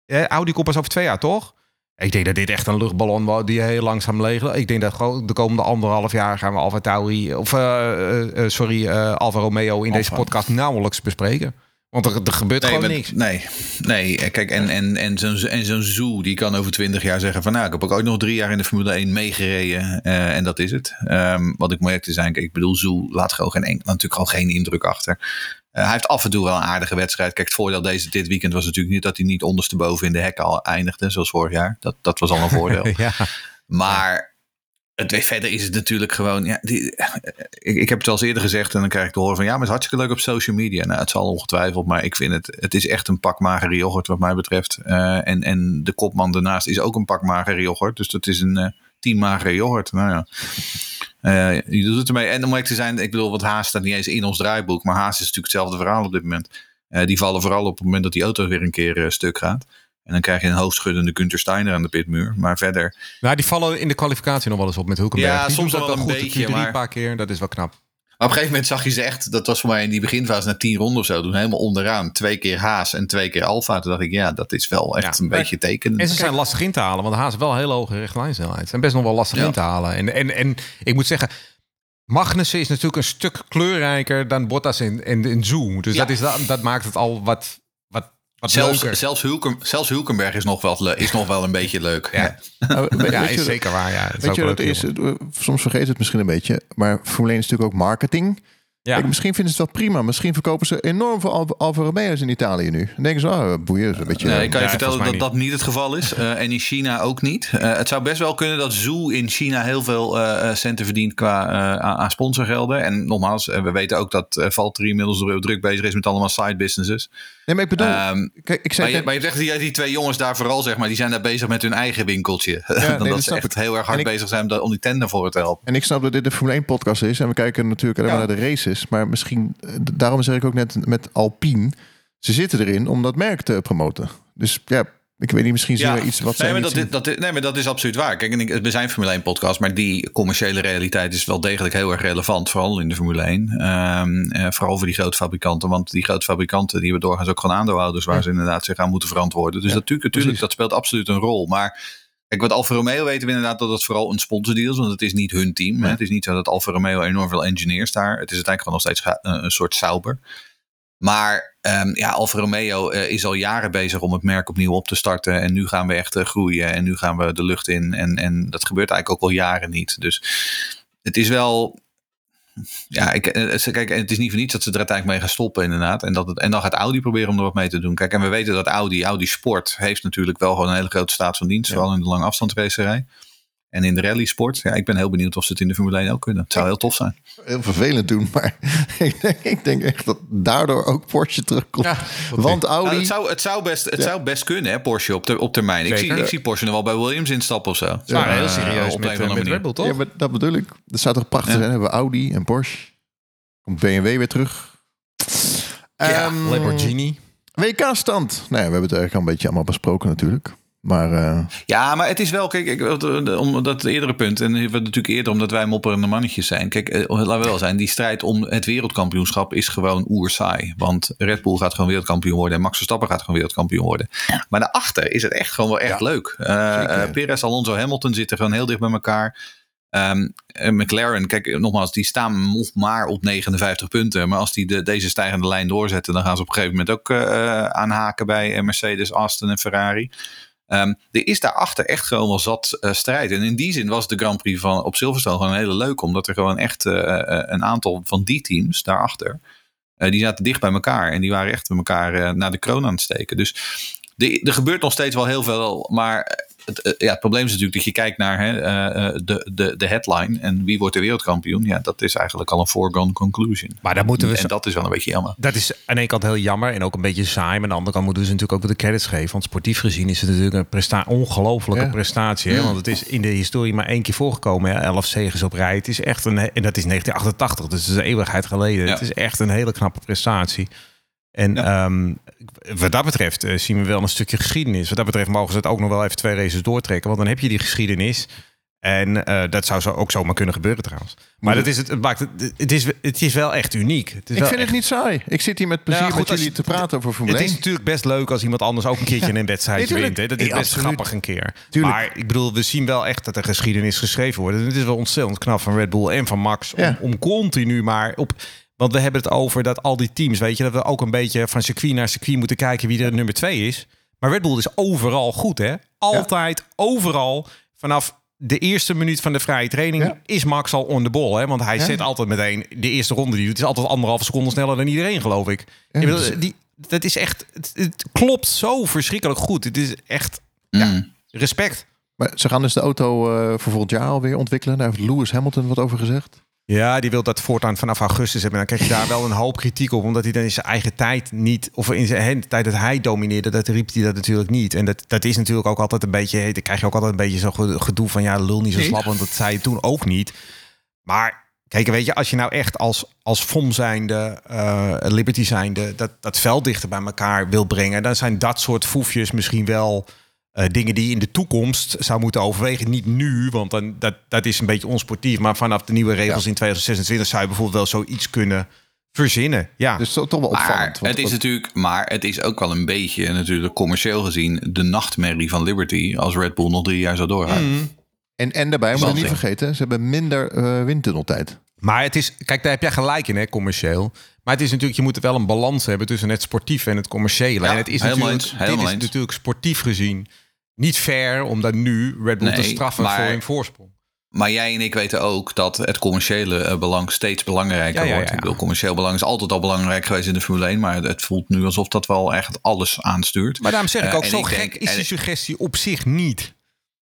Audi komt pas over twee jaar, toch? Ik denk dat dit echt een luchtballon wordt die heel langzaam leeg. Ik denk dat gewoon de komende anderhalf jaar gaan we Alfa Tauri of eh, sorry eh, Alfa Romeo in deze podcast nauwelijks bespreken. Want er, er gebeurt Nee, gewoon niks. Nee, nee. Kijk, en, en, en zo'n en zo'n Zoo, die kan over twintig jaar zeggen van... nou, ik heb ook ooit nog drie jaar in de Formule 1 meegereden. eh, en dat is het. Ehm, wat ik merk te zijn, kijk, ik bedoel, Zoo laat gewoon geen, natuurlijk gewoon geen indruk achter. Eh, hij heeft af en toe wel een aardige wedstrijd. Kijk, het voordeel deze, dit weekend was natuurlijk niet... dat hij niet ondersteboven in de hekken al eindigde, zoals vorig jaar. Dat, dat was al een voordeel. ja. Maar het, verder is het natuurlijk gewoon. Ja, die, ik, ik heb het al eens eerder gezegd en dan krijg ik te horen van ja, maar het is hartstikke leuk op social media. Nou, het zal ongetwijfeld, maar ik vind het. Het is echt een pak magere yoghurt, wat mij betreft. Eh, en, en de kopman daarnaast is ook een pak magere yoghurt. Dus dat is een eh team magere yoghurt. Nou ja. Eh, je doet het ermee. En om eerlijk te zijn, ik bedoel, wat Haas staat niet eens in ons draaiboek. Maar Haas is natuurlijk hetzelfde verhaal op dit moment. Die vallen vooral op het moment dat die auto weer een keer stuk gaat. En dan krijg je een hoofdschuddende Gunther Steiner aan de pitmuur. Maar verder, Nou, die vallen in de kwalificatie nog wel eens op met Hulkenberg. Ja, Die soms dat wel een goed. beetje, Q3 maar- een paar keer, dat is wel knap. Maar op een gegeven moment zag je ze echt, dat was voor mij in die beginfase na tien ronden of zo, toen helemaal onderaan. Twee keer Haas en twee keer Alfa. Toen dacht ik, ja, dat is wel echt Ja, een maar- beetje tekenend. En ze zijn lastig in te halen, want Haas heeft wel een hele hoge richtlijnsnelheid. Ze zijn best nog wel lastig Ja. in te halen. En, en, en ik moet zeggen, Magnussen is natuurlijk een stuk kleurrijker dan Bottas in, in, in Zoom. Dus Ja. dat, is, dat, dat maakt het al wat, wat, Zelfs, leuker. zelfs, Hulken, zelfs Hulkenberg is nog, wel, is nog wel een beetje leuk. Ja. Nou, Ja, weet is je- zeker waar. Ja, Weet je is? Eh, Soms vergeet het misschien een beetje. Maar Formule 1 is natuurlijk ook marketing. Ja. Kijk, misschien vinden ze het wel prima. Misschien verkopen ze enorm veel Alfa- Alfa Romeo's in Italië nu. Dan denken ze, oh, boeien, dat is een beetje... Nee, ik kan je Ja, vertellen dat dat niet het geval is. Eh, en in China ook niet. Eh, het zou best wel kunnen dat Zoo in China heel veel eh, eh, centen verdient qua eh, aan, aan sponsorgelden. En nogmaals, we weten ook dat uh, Valtteri inmiddels druk bezig is met allemaal side businesses. Nee, maar ik bedoel... Ehm, kijk, ik zei maar, je, maar je zegt die, die twee jongens daar vooral, zeg maar, die zijn daar bezig met hun eigen winkeltje. Dan nee, dat dat ze echt ik. heel erg hard ik- bezig zijn om, die naar voren te helpen. En ik snap dat dit een Formule 1 podcast is. En we kijken natuurlijk alleen maar naar de races. Maar misschien, eh, daarom zeg ik ook net met Alpine. Ze zitten erin om dat merk te promoten. Dus ja, ik weet niet, misschien zien we iets wat nee, maar dat, is- dat, is- nee, maar dat is absoluut waar. Kijk, we zijn Formule 1 podcast, maar die commerciële realiteit is wel degelijk heel erg relevant, vooral in de Formule 1. Ehm, eh, vooral voor die grote fabrikanten, want die grote fabrikanten die hebben doorgaans ook gewoon aandeelhouders waar ze inderdaad zich aan moeten verantwoorden. Dus Ja, natuurlijk, natuurlijk, dat speelt absoluut een rol. Maar Kijk, wat Alfa Romeo weten we inderdaad dat het vooral een sponsordeal is. Want het is niet hun team. Hè? Het is niet zo dat Alfa Romeo enorm veel engineers daar. Het is uiteindelijk gewoon nog steeds een soort Sauber. Maar ehm, ja, Alfa Romeo eh, is al jaren bezig om het merk opnieuw op te starten. En nu gaan we echt eh, groeien. En nu gaan we de lucht in. En, en dat gebeurt eigenlijk ook al jaren niet. Dus het is wel... Ja, ik, eh, kijk, het is niet voor niets dat ze er uiteindelijk mee gaan stoppen inderdaad. En, dat het, en dan gaat Audi proberen om er wat mee te doen. Kijk, en we weten dat Audi, Audi Sport heeft natuurlijk wel gewoon een hele grote staat van dienst. Vooral in de lange afstandsracerij. En in de rally sport. Ja, ik ben heel benieuwd of ze het in de Formule 1 ook kunnen. Het zou heel tof zijn. Heel vervelend doen, maar ik denk, ik denk echt dat daardoor ook Porsche terugkomt. Ja, Want Nou, Audi... het zou, het zou, best, het zou best kunnen, hè, Porsche, op, ter, op termijn. Ik zie, ik zie Porsche nog wel bij Williams instappen of zo. Ze waren heel serieus op met, een of eh, andere met manier. Red Bull, toch? Ja, maar dat bedoel ik. Dat zou toch prachtig Ja. zijn. Hebben we Audi en Porsche. Komt BMW weer terug. Ja, Ehm, Lamborghini. WK-stand. Nou ja, we hebben het eigenlijk al een beetje allemaal besproken natuurlijk. Maar eh, Ja, maar het is wel, kijk, ik, om dat eerdere punt, en we natuurlijk eerder omdat wij mopperende mannetjes zijn. Kijk, eh, laten we wel zijn, die strijd om het wereldkampioenschap is gewoon oersaai. Want Red Bull gaat gewoon wereldkampioen worden en Max Verstappen gaat gewoon wereldkampioen worden. Maar daarachter is het echt gewoon wel echt leuk. Eh Perez, Alonso, Hamilton zitten gewoon heel dicht bij elkaar. En McLaren, kijk, nogmaals, die staan nog maar op 59 punten. Maar als die de, deze stijgende lijn doorzetten, dan gaan ze op een gegeven moment ook aanhaken bij Mercedes, Aston en Ferrari. Ehm, er is daarachter echt gewoon wel zat eh, strijd. En in die zin was de Grand Prix van, op Silverstone gewoon hele leuk. Omdat er gewoon echt eh, eh, een aantal van die teams daarachter. eh, die zaten dicht bij elkaar. En die waren echt met elkaar naar de kroon aan het steken. Dus er gebeurt nog steeds wel heel veel. Maar het, eh, ja, het probleem is natuurlijk dat je kijkt naar hè, eh, eh, de, de, de headline. En wie wordt de wereldkampioen? Ja, dat is eigenlijk al een foregone conclusion. Maar daar moeten we En dat is wel een beetje jammer. Dat is aan de ene kant heel jammer en ook een beetje saai. Maar aan de andere kant moeten we ze natuurlijk ook de credits geven. Want sportief gezien is het natuurlijk een presta ongelofelijke Ja. prestatie. Hè? Want het is in de historie maar één keer voorgekomen. Hè? Elf zegens op rij. Het is echt een, en dat is 1988, dus is een eeuwigheid geleden. Ja. Het is echt een hele knappe prestatie. En ehm, wat dat betreft eh, zien we wel een stukje geschiedenis. Wat dat betreft mogen ze het ook nog wel even twee races doortrekken. Want dan heb je die geschiedenis. En eh, dat zou zo ook zomaar kunnen gebeuren trouwens. Maar dat is het, het, maakt het, het, is, het is wel echt uniek. Het is ik vind echt het niet saai. Ik zit hier met plezier Nou goed, met jullie te praten over Formule het is 1. natuurlijk best leuk als iemand anders ook een keertje een wedstrijd wint. Hè? Dat is best absoluut. grappig een keer. Tuurlijk. Maar ik bedoel, we zien wel echt dat er geschiedenis geschreven wordt. En het is wel ontzettend knap van Red Bull en van Max om, Ja. om continu maar op. Want we hebben het over dat al die teams, weet je, dat we ook een beetje van circuit naar circuit moeten kijken wie er nummer twee is. Maar Red Bull is overal goed, hè? Altijd, overal. Vanaf de eerste minuut van de vrije training Ja. is Max al on the ball. Hè? Want hij Ja. zet altijd meteen de eerste ronde die doet. is altijd anderhalve seconde sneller dan iedereen, geloof ik. Ja, Ik bedoel, dus- die, dat is echt, het, het klopt zo verschrikkelijk goed. Het is echt ja, respect. Maar ze gaan dus de auto eh, voor volgend jaar alweer ontwikkelen. Daar heeft Lewis Hamilton wat over gezegd. Ja, die wil dat voortaan vanaf augustus hebben. Dan krijg je daar wel een hoop kritiek op, omdat hij dan in zijn eigen tijd niet, of in zijn de tijd dat hij domineerde, dat riep hij dat natuurlijk niet. En dat, dat is natuurlijk ook altijd een beetje, dan krijg je ook altijd een beetje zo'n gedoe van ja, lul niet zo slap, want dat zei je toen ook niet. Maar kijk, weet je, als je nou echt als, als FOM zijnde, eh, Liberty zijnde, dat, dat veld dichter bij elkaar wil brengen, dan zijn dat soort foefjes misschien wel eh, dingen die je in de toekomst zou moeten overwegen. Niet nu, want dan, dat, dat is een beetje onsportief. Maar vanaf de nieuwe regels in 2026 zou je bijvoorbeeld wel zoiets kunnen verzinnen. Ja, Dus toch toch wel opvallend. want- het is natuurlijk, maar het is ook wel een beetje natuurlijk commercieel gezien de nachtmerrie van Liberty als Red Bull nog drie jaar zou doorgaan. en, en daarbij, moet je niet vergeten, ze hebben minder eh windtunneltijd. Maar het is, kijk, daar heb jij gelijk in, hè, commercieel. Maar het is natuurlijk, je moet wel een balans hebben tussen het sportieve en het commerciële. Ja, en het is helemaal natuurlijk, eens, helemaal dit is eens. natuurlijk sportief gezien niet fair om nu Red Bull te Nee, straffen maar- voor hun voorsprong. Maar jij en ik weten ook dat het commerciële eh, belang steeds belangrijker Ja, ja, wordt. ja. Ik bedoel, commercieel belang is altijd al belangrijk geweest in de Formule 1. Maar het voelt nu alsof dat wel echt alles aanstuurt. Maar daarom zeg ik Eh, ook, zo ik gek denk- is die suggestie op zich niet.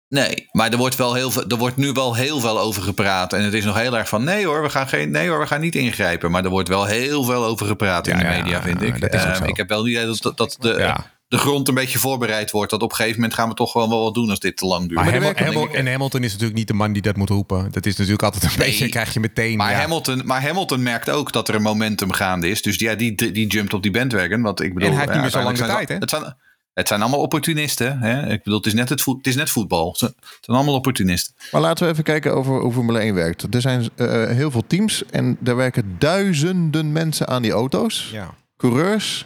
Nee, maar er wordt, wel heel er wordt nu wel heel veel over gepraat. En het is nog heel erg van nee hoor, we gaan, geen, nee hoor, we gaan niet ingrijpen. Maar er wordt wel heel veel over gepraat in de ja, media, vind ik. Eh, zo. ik heb wel het idee dat, dat, dat de, Ja. De grond een beetje voorbereid wordt. Dat op een gegeven moment gaan we toch wel wel wat doen als dit te lang duurt. Maar die Hamil- werken- Hamil- denk ik- en Hamilton is natuurlijk niet de man die dat moet roepen. Dat is natuurlijk altijd een Nee. beetje, krijg je meteen... Maar, ja. Hamilton, maar Hamilton merkt ook dat er een momentum gaande is. Dus ja, die, die jumpt op die bandwagon. Want ik bedoel, En hij heeft niet meer zo lang de tijd, zijn- Het zijn, het zijn allemaal opportunisten. Hè? Ik bedoel, het is net, het, voet, het is net voetbal. Het zijn allemaal opportunisten. Maar laten we even kijken over hoe Formule 1 werkt. Er zijn eh, heel veel teams en er werken duizenden mensen aan die auto's. Ja. Coureurs.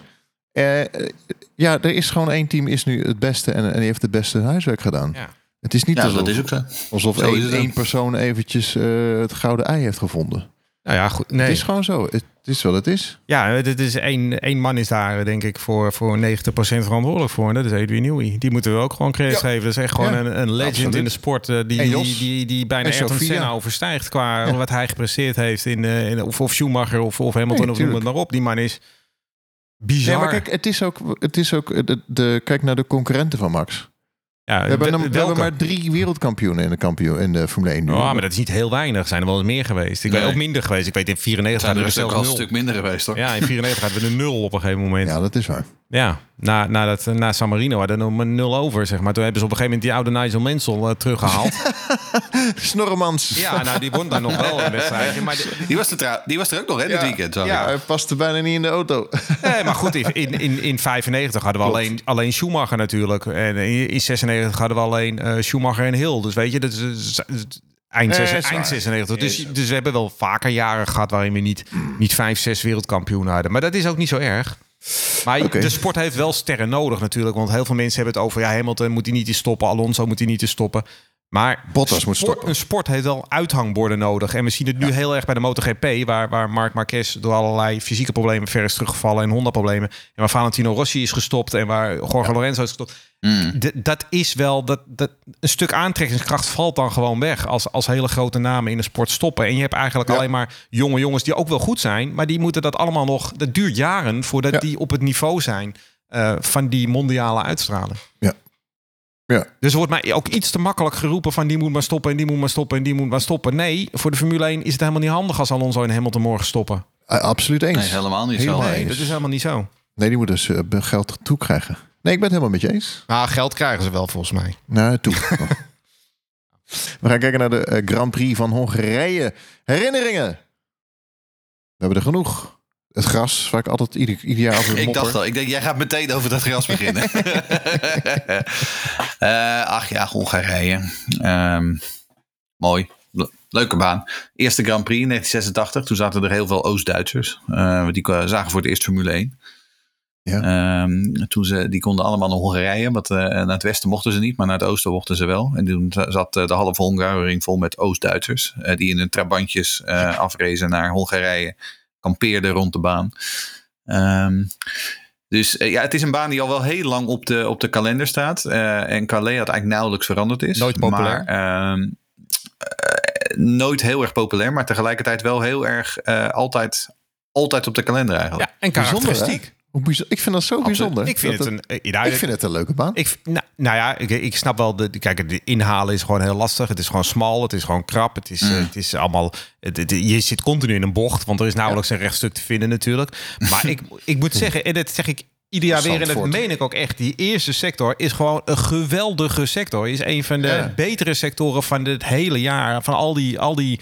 Eh, eh, ja, er is gewoon één team is nu het beste en, en die heeft het beste huiswerk gedaan. Ja. Het is niet Ja, alsof, dat is ook zo. alsof Zo is één, persoon eventjes eh, het gouden ei heeft gevonden. Nou ja, goed. Nee. Het is gewoon zo. Het is wat het is. Ja, het is één, één man is daar denk ik voor, voor 90% verantwoordelijk voor. En dat is Edwin Newey. Die moeten we ook gewoon credit Ja. geven. Dat is echt gewoon Ja, een, een legend absoluut. in de sport. die, die, die, die bijna Ayrton. Senna overstijgt qua wat hij gepresteerd heeft. In, eh, in, of, of Schumacher of, of Hamilton Nee, of noem het maar op. Die man is bizar. Ja, maar kijk, het is ook, het is ook de, de, kijk naar de concurrenten van Max. ja, We hebben, we hebben maar drie wereldkampioenen in de, kampioen, in de Formule 1 nu. Oh, maar dat is niet heel weinig. Zijn er wel eens meer geweest. Ik Nee. weet ook minder geweest. Ik weet in 94 Zijn er hadden we stuk, zelfs al een nul. stuk minder geweest, hoor. Ja, in 94 hadden we een nul op een gegeven moment. Ja, dat is waar. Ja, na, na, dat, na San Marino hadden we nul over, zeg maar. Toen hebben ze op een gegeven moment die oude Nigel Mansell eh, teruggehaald. Snorremans. ja, nou, die won daar nog wel een wedstrijdje. Maar, de- Die, was er die was er ook nog, hè, dit Ja. weekend. zag ik. Ja, hij paste bijna niet in de auto. nee, maar goed, in, in, in 95 hadden we Klopt. alleen, alleen Schumacher natuurlijk. En in, in 96 hadden we alleen eh, Schumacher en Hill. Dus weet je, dat is, eind, zes- eind 96. Dus, dus we hebben wel vaker jaren gehad waarin we niet, niet vijf, zes wereldkampioenen hadden. Maar dat is ook niet zo erg. Maar de sport heeft wel sterren nodig natuurlijk. Want heel veel mensen hebben het over... ja, Hamilton moet hij niet te stoppen. Alonso moet hij niet te stoppen. Maar Bottas moet stoppen. een sport heeft wel uithangborden nodig. En we zien het nu heel erg bij de MotoGP... waar, waar Marc Marquez door allerlei fysieke problemen ver is teruggevallen... en Honda-problemen. En waar Valentino Rossi is gestopt... en waar Jorge Lorenzo is gestopt. Mm. Dat is wel... Dat, dat, een stuk aantrekkingskracht valt dan gewoon weg... Als, als hele grote namen in de sport stoppen. En je hebt eigenlijk Ja. alleen maar jonge jongens... die ook wel goed zijn... maar die moeten dat allemaal nog... dat duurt jaren voordat die op het niveau zijn... eh, van die mondiale uitstraling. Ja. Ja. Dus er wordt mij ook iets te makkelijk geroepen van die moet maar stoppen en die moet maar stoppen en die moet maar stoppen. Nee, voor de Formule 1 is het helemaal niet handig als Alonso en Hamilton morgen stoppen. Absoluut eens. Nee, helemaal niet Helemaal zo. eens. Nee, dat is helemaal niet zo. Nee, die moeten dus eh, geld toekrijgen. Nee, ik ben het helemaal met je eens. Nou, geld krijgen ze wel volgens mij. Nou, toe. We gaan kijken naar de eh, Grand Prix van Hongarije. Herinneringen. We hebben er genoeg. Het gras, waar ik altijd ieder, ieder jaar over Ik mopper. dacht al, ik denk, jij gaat meteen over dat gras beginnen. Eh, ach ja, Hongarije. Ehm, mooi. Le- Leuke baan. Eerste Grand Prix in 1986. Toen zaten er heel veel Oost-Duitsers. Eh, die zagen voor het eerst Formule 1. Ja. Ehm, toen ze, die konden allemaal naar Hongarije. Want eh, naar het westen mochten ze niet, maar naar het oosten mochten ze wel. En toen za- zat de halve Hongaroring vol met Oost-Duitsers. die in hun trabantjes afrezen naar Hongarije. Kampeerden rond de baan. Ehm, dus eh, ja, het is een baan die al wel heel lang op de, op de kalender staat. Eh, en Calais had eigenlijk nauwelijks veranderd is. Nooit populair. Maar, ehm, eh, nooit heel erg populair, maar tegelijkertijd wel heel erg eh, altijd, altijd op de kalender eigenlijk. Ja, en Bijzonder, karakteristiek. Hoe ik vind dat zo bijzonder. Ik vind Dat het een... eh, ja, ik vind het een leuke baan. Ik, nou, nou ja, ik, ik snap wel. De, kijk, de inhalen is gewoon heel lastig. Het is gewoon smal. Het is gewoon krap. Het is, eh, het is allemaal. Het, het- je zit continu in een bocht, want er is nauwelijks een rechtstuk te vinden natuurlijk. Maar ik, ik moet zeggen, en dat zeg ik ieder jaar weer, en dat meen ik ook echt. Die eerste sector is gewoon een geweldige sector. Is een van de Ja. betere sectoren van het hele jaar. Van al die, al die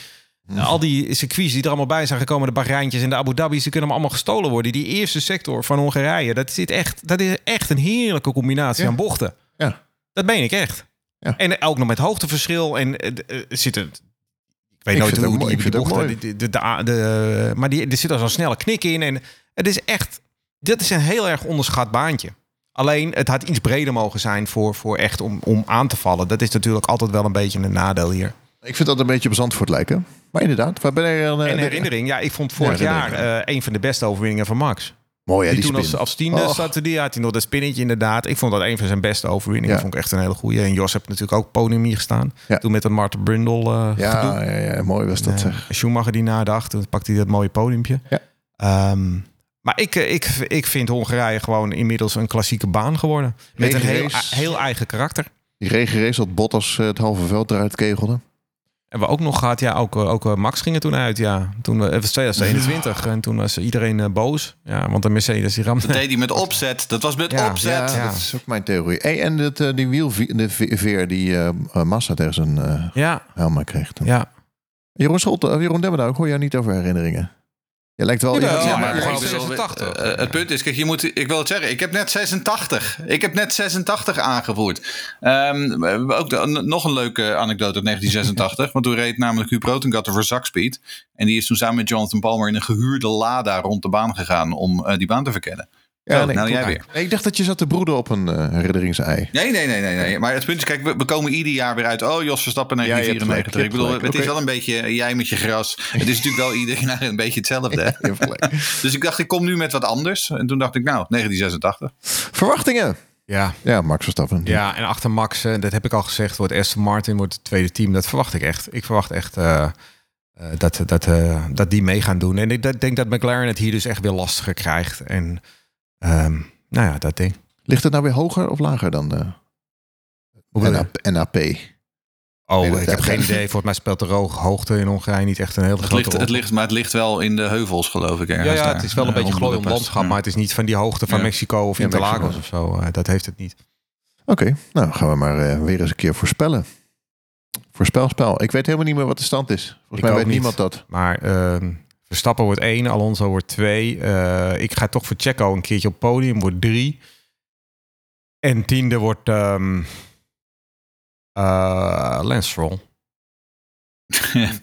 al die circuits die er allemaal bij zijn gekomen, de Bahreintjes en de Abu Dhabi's, die kunnen allemaal gestolen worden. Die eerste sector van Hongarije, dat, zit echt, dat is echt een heerlijke combinatie Ja. aan bochten. Ja. Dat meen ik echt. Ja. En ook nog met hoogteverschil. En eh, eh, zit er. Ik weet Ik nooit hoe die, die bochten. De, de, de, de- maar die, er zit al zo'n snelle knik in. En het is echt. Dit is een heel erg onderschat baantje. Alleen het had iets breder mogen zijn voor, voor echt om, om aan te vallen. Dat is natuurlijk altijd wel een beetje een nadeel hier. Ik vind dat een beetje op Zandvoort lijken. Maar inderdaad, waar ben je dan? eh, En herinnering, ja, ik vond vorig Ja, jaar eh, een van de beste overwinningen van Max. Mooi, hè, die, die, toen als, als tiende Och. zat, die had hij nog dat spinnetje inderdaad. Ik vond dat een van zijn beste overwinningen. Ja. Vond ik echt een hele goeie. En Jos heeft natuurlijk ook podium hier gestaan. Ja. Toen met een Martin Brundle eh gedoe. Ja, ja, ja, mooi was dat Eh, zeg. Schumacher die nadacht. Toen pakte hij dat mooie podiumpje. Ja. Ehm, maar ik, eh, ik, ik vind Hongarije gewoon inmiddels een klassieke baan geworden. Met een heel, heel eigen karakter. Die regenrace dat Bottas eh, het halve veld eruit kegelde. En we ook nog gehad, ja, ook, eh, ook eh, Max ging er toen uit. Ja, toen het was 2021 en toen was iedereen eh, boos. Ja, want de Mercedes die ramde. Dat deed hij met opzet. Dat was met Ja, opzet. Ja, Ja. dat is ook mijn theorie. Hey, en eh, die wielveer de ve- veer die Massa tegen zijn Ja, helm kreeg. toen. ja. Jeroen Scholte, uh, Jeroen Demmerda, ik hoor jou niet over herinneringen. Je lijkt wel... Ja, Ja, maar maar gewoon gewoon ik bedoel, 86. eh, eh, het punt is, kijk, je moet, ik wil het zeggen, ik heb net 86. Ik heb net 86 aangevoerd. Ehm, ook de- nog een leuke anekdote uit 1986. want toen reed namelijk Huub Rotengatter voor Zakspeed. En die is toen samen met Jonathan Palmer in een gehuurde Lada rond de baan gegaan om eh, die baan te verkennen. Oh, nee, nou, ik- jij weer. Nee, ik dacht dat je zat te broeden op een eh herinneringsei. Nee, nee, nee, nee, nee. Maar het punt is, kijk, we, we komen ieder jaar weer uit. Oh, Jos Verstappen Ja, je hebt 1994. gelijk, ik bedoel, het is wel een beetje eh, jij met je gras. Het is natuurlijk wel ieder jaar een beetje hetzelfde. gelijk. Dus ik dacht, ik kom nu met wat anders. En toen dacht ik, nou, 1986. Verwachtingen? Ja, Ja, Max Verstappen. ja, en achter Max, eh, dat heb ik al gezegd, wordt Aston Martin wordt het tweede team. Dat verwacht ik echt. Ik verwacht echt eh, eh, dat, dat, eh, dat die mee gaan doen. En ik dat- denk dat McLaren het hier dus echt weer lastiger krijgt. En ehm, nou ja, dat ding. Ligt het nou weer hoger of lager dan de je? NAP? NAP? Oh, ik heb geen idee. Volgens mij speelt de hoogte in Hongarije niet echt een hele Het grote ligt, rol. het ligt, maar het ligt wel in de heuvels, geloof ik. ja, ergens ja, daar. het is wel een Eh, beetje glooiend landschap, Ja. maar het is niet van die hoogte van Ja. Mexico of Ja, Interlagos Mexico. of zo. Eh, dat heeft het niet. Oké, nou gaan we maar eh, weer eens een keer voorspellen. Voorspelspel. Ik weet helemaal niet meer wat de stand is. Volgens Ik mij weet niet. niemand dat. Maar ehm, Verstappen wordt één, Alonso wordt twee. Eh, ik ga toch voor Checo een keertje op podium, wordt drie. En tiende wordt ehm eh, Lance Stroll.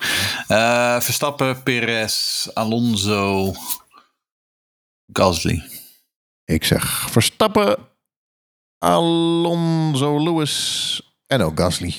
Eh, Verstappen, Perez, Alonso, Gasly. Ik zeg Verstappen, Alonso, Lewis en ook Gasly.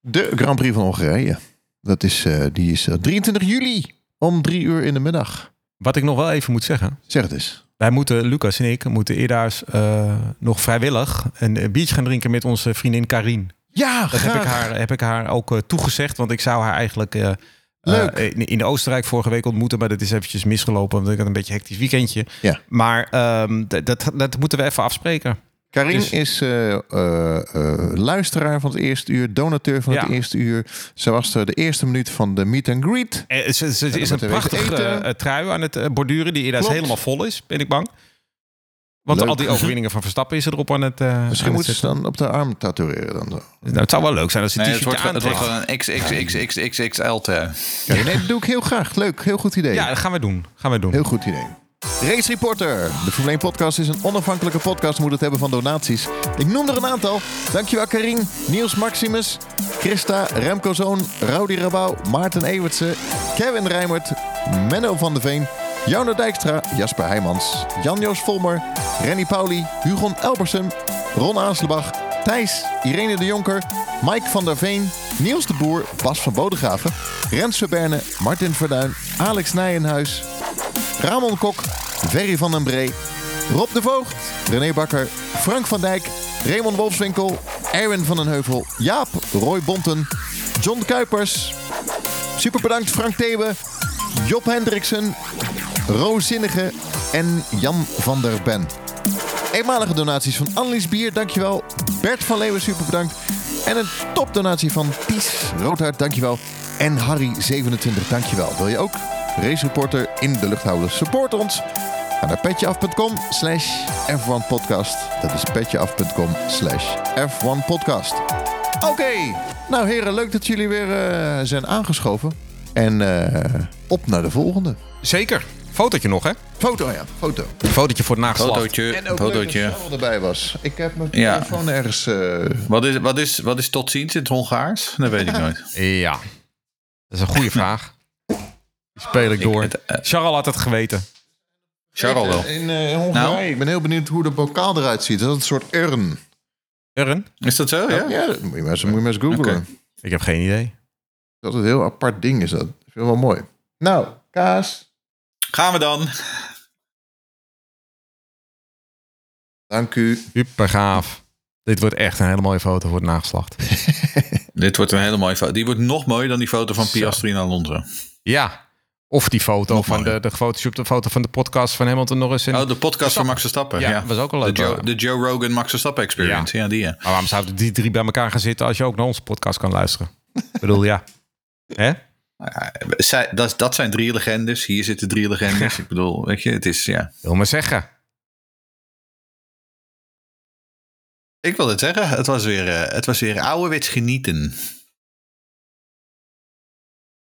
De Grand Prix van Hongarije. Dat is, eh, die is eh, 23 juli om drie uur in de middag. Wat ik nog wel even moet zeggen. Zeg het eens. Wij moeten, Lucas en ik, moeten eerder eh, nog vrijwillig een eh, biertje gaan drinken met onze vriendin Karin. Ja, Dat heb ik, haar, heb ik haar ook eh, toegezegd, want ik zou haar eigenlijk Leuk. in, in Oostenrijk vorige week ontmoeten, maar dat is eventjes misgelopen, want ik had een beetje een hectisch weekendje. Ja. Maar ehm, dat, dat, dat moeten we even afspreken. Karin Dus- is eh, eh, eh, luisteraar van het eerste uur, donateur van het eerste uur. Ze was er de eerste minuut van de meet and greet. Eh, ze, is een prachtige eh, trui aan het borduren, die inderdaad helemaal vol is, ben ik bang. Want Leuk. al die overwinningen van Verstappen is er erop aan het. eh, aan Misschien het moeten ze dan op de arm tatoeëren. Dan zo. Nou, het zou wel leuk zijn als ze Nee, het het wordt, het wordt gewoon een XXXXXL trui. Nee, nee, dat doe ik heel graag. Leuk, heel goed idee. Ja, dat gaan we doen. Gaan we doen. Heel goed idee. Race Reporter. De Formule 1 podcast is een onafhankelijke podcast. Moet het hebben van donaties. Ik noem er een aantal. Dankjewel Karin, Niels Maximus, Christa, Remco Zoon, Rowdy Rabouw, Maarten Ewertse, Kevin Rijmert, Menno van de Veen, Jarno Dijkstra, Jasper Heijmans, Jan-Joos Volmer, Renny Pauli, Hugon Elbersen, Ron Aanslebach, Thijs, Irene de Jonker, Mike van der Veen, Niels de Boer, Bas van Bodegraven, Rens Verberne, Martin Verduin, Alex Nijenhuis, Ramon Kok, Ferry van den Bree, Rob de Voogd, René Bakker, Frank van Dijk, Raymond Wolfswinkel, Erwin van den Heuvel, Jaap, Roy Bonten, John Kuipers. Super bedankt Frank Thebe, Job Hendriksen, Roos Zinnige en Jan van der Ben. Eenmalige donaties van Annelies Bier, dankjewel. Bert van Leeuwen, super bedankt. En een topdonatie van Ties Roodhart, dankjewel. En Harry27, dankjewel. Wil je ook race reporter in de lucht houden? Support ons. Ga naar petjeaf.com slash F1 podcast. Dat is petjeaf.com slash F1 podcast. Oké, nou heren, leuk dat jullie weer eh, zijn aangeschoven. En eh, op naar de volgende. Zeker. Fotootje nog, hè? Foto, ja, foto. Een fotootje voor het nageslacht. Fotootje, En ook leuk dat erbij was. Ik heb mijn Ja. telefoon ergens... eh, Wat is, wat, is, wat is tot ziens in het Hongaars? Dat weet ik nooit. Ja. Dat is een goede vraag. Die speel ik door. het, eh, Charles had het geweten. Charles wel. In, eh, in Hongarije. Nou? Ik ben heel benieuwd hoe de bokaal eruit ziet. Dat is een soort urn. Urn? Is dat zo? Ja? Ja, dat moet je maar eens, moet je maar eens googlen. Ik heb geen idee. Dat is een heel apart ding is dat. Ik vind het wel mooi. Nou, kaas. Gaan we dan. Dank u. Super gaaf. Dit wordt echt een hele mooie foto voor het nageslacht. Dit wordt een hele mooie foto. Die wordt nog mooier dan die foto van Piastri en Alonso. Ja. Of die foto Nog van de, mooier. de de foto van de podcast van Hamilton nog eens in. Oh, de podcast van Max Verstappen. Ja, Ja, was ook de leuk. Joe, de Joe Rogan Max Verstappen Experience. Ja, die ja. Maar waarom zouden die drie bij elkaar gaan zitten als je ook naar onze podcast kan luisteren? Ik bedoel, ja. Hè? Zij- dat, dat zijn drie legendes. Hier zitten drie legendes. Ik bedoel, weet je, het is ja. Wil maar zeggen. Ik wil het zeggen, het was weer, eh, het was weer ouderwets genieten.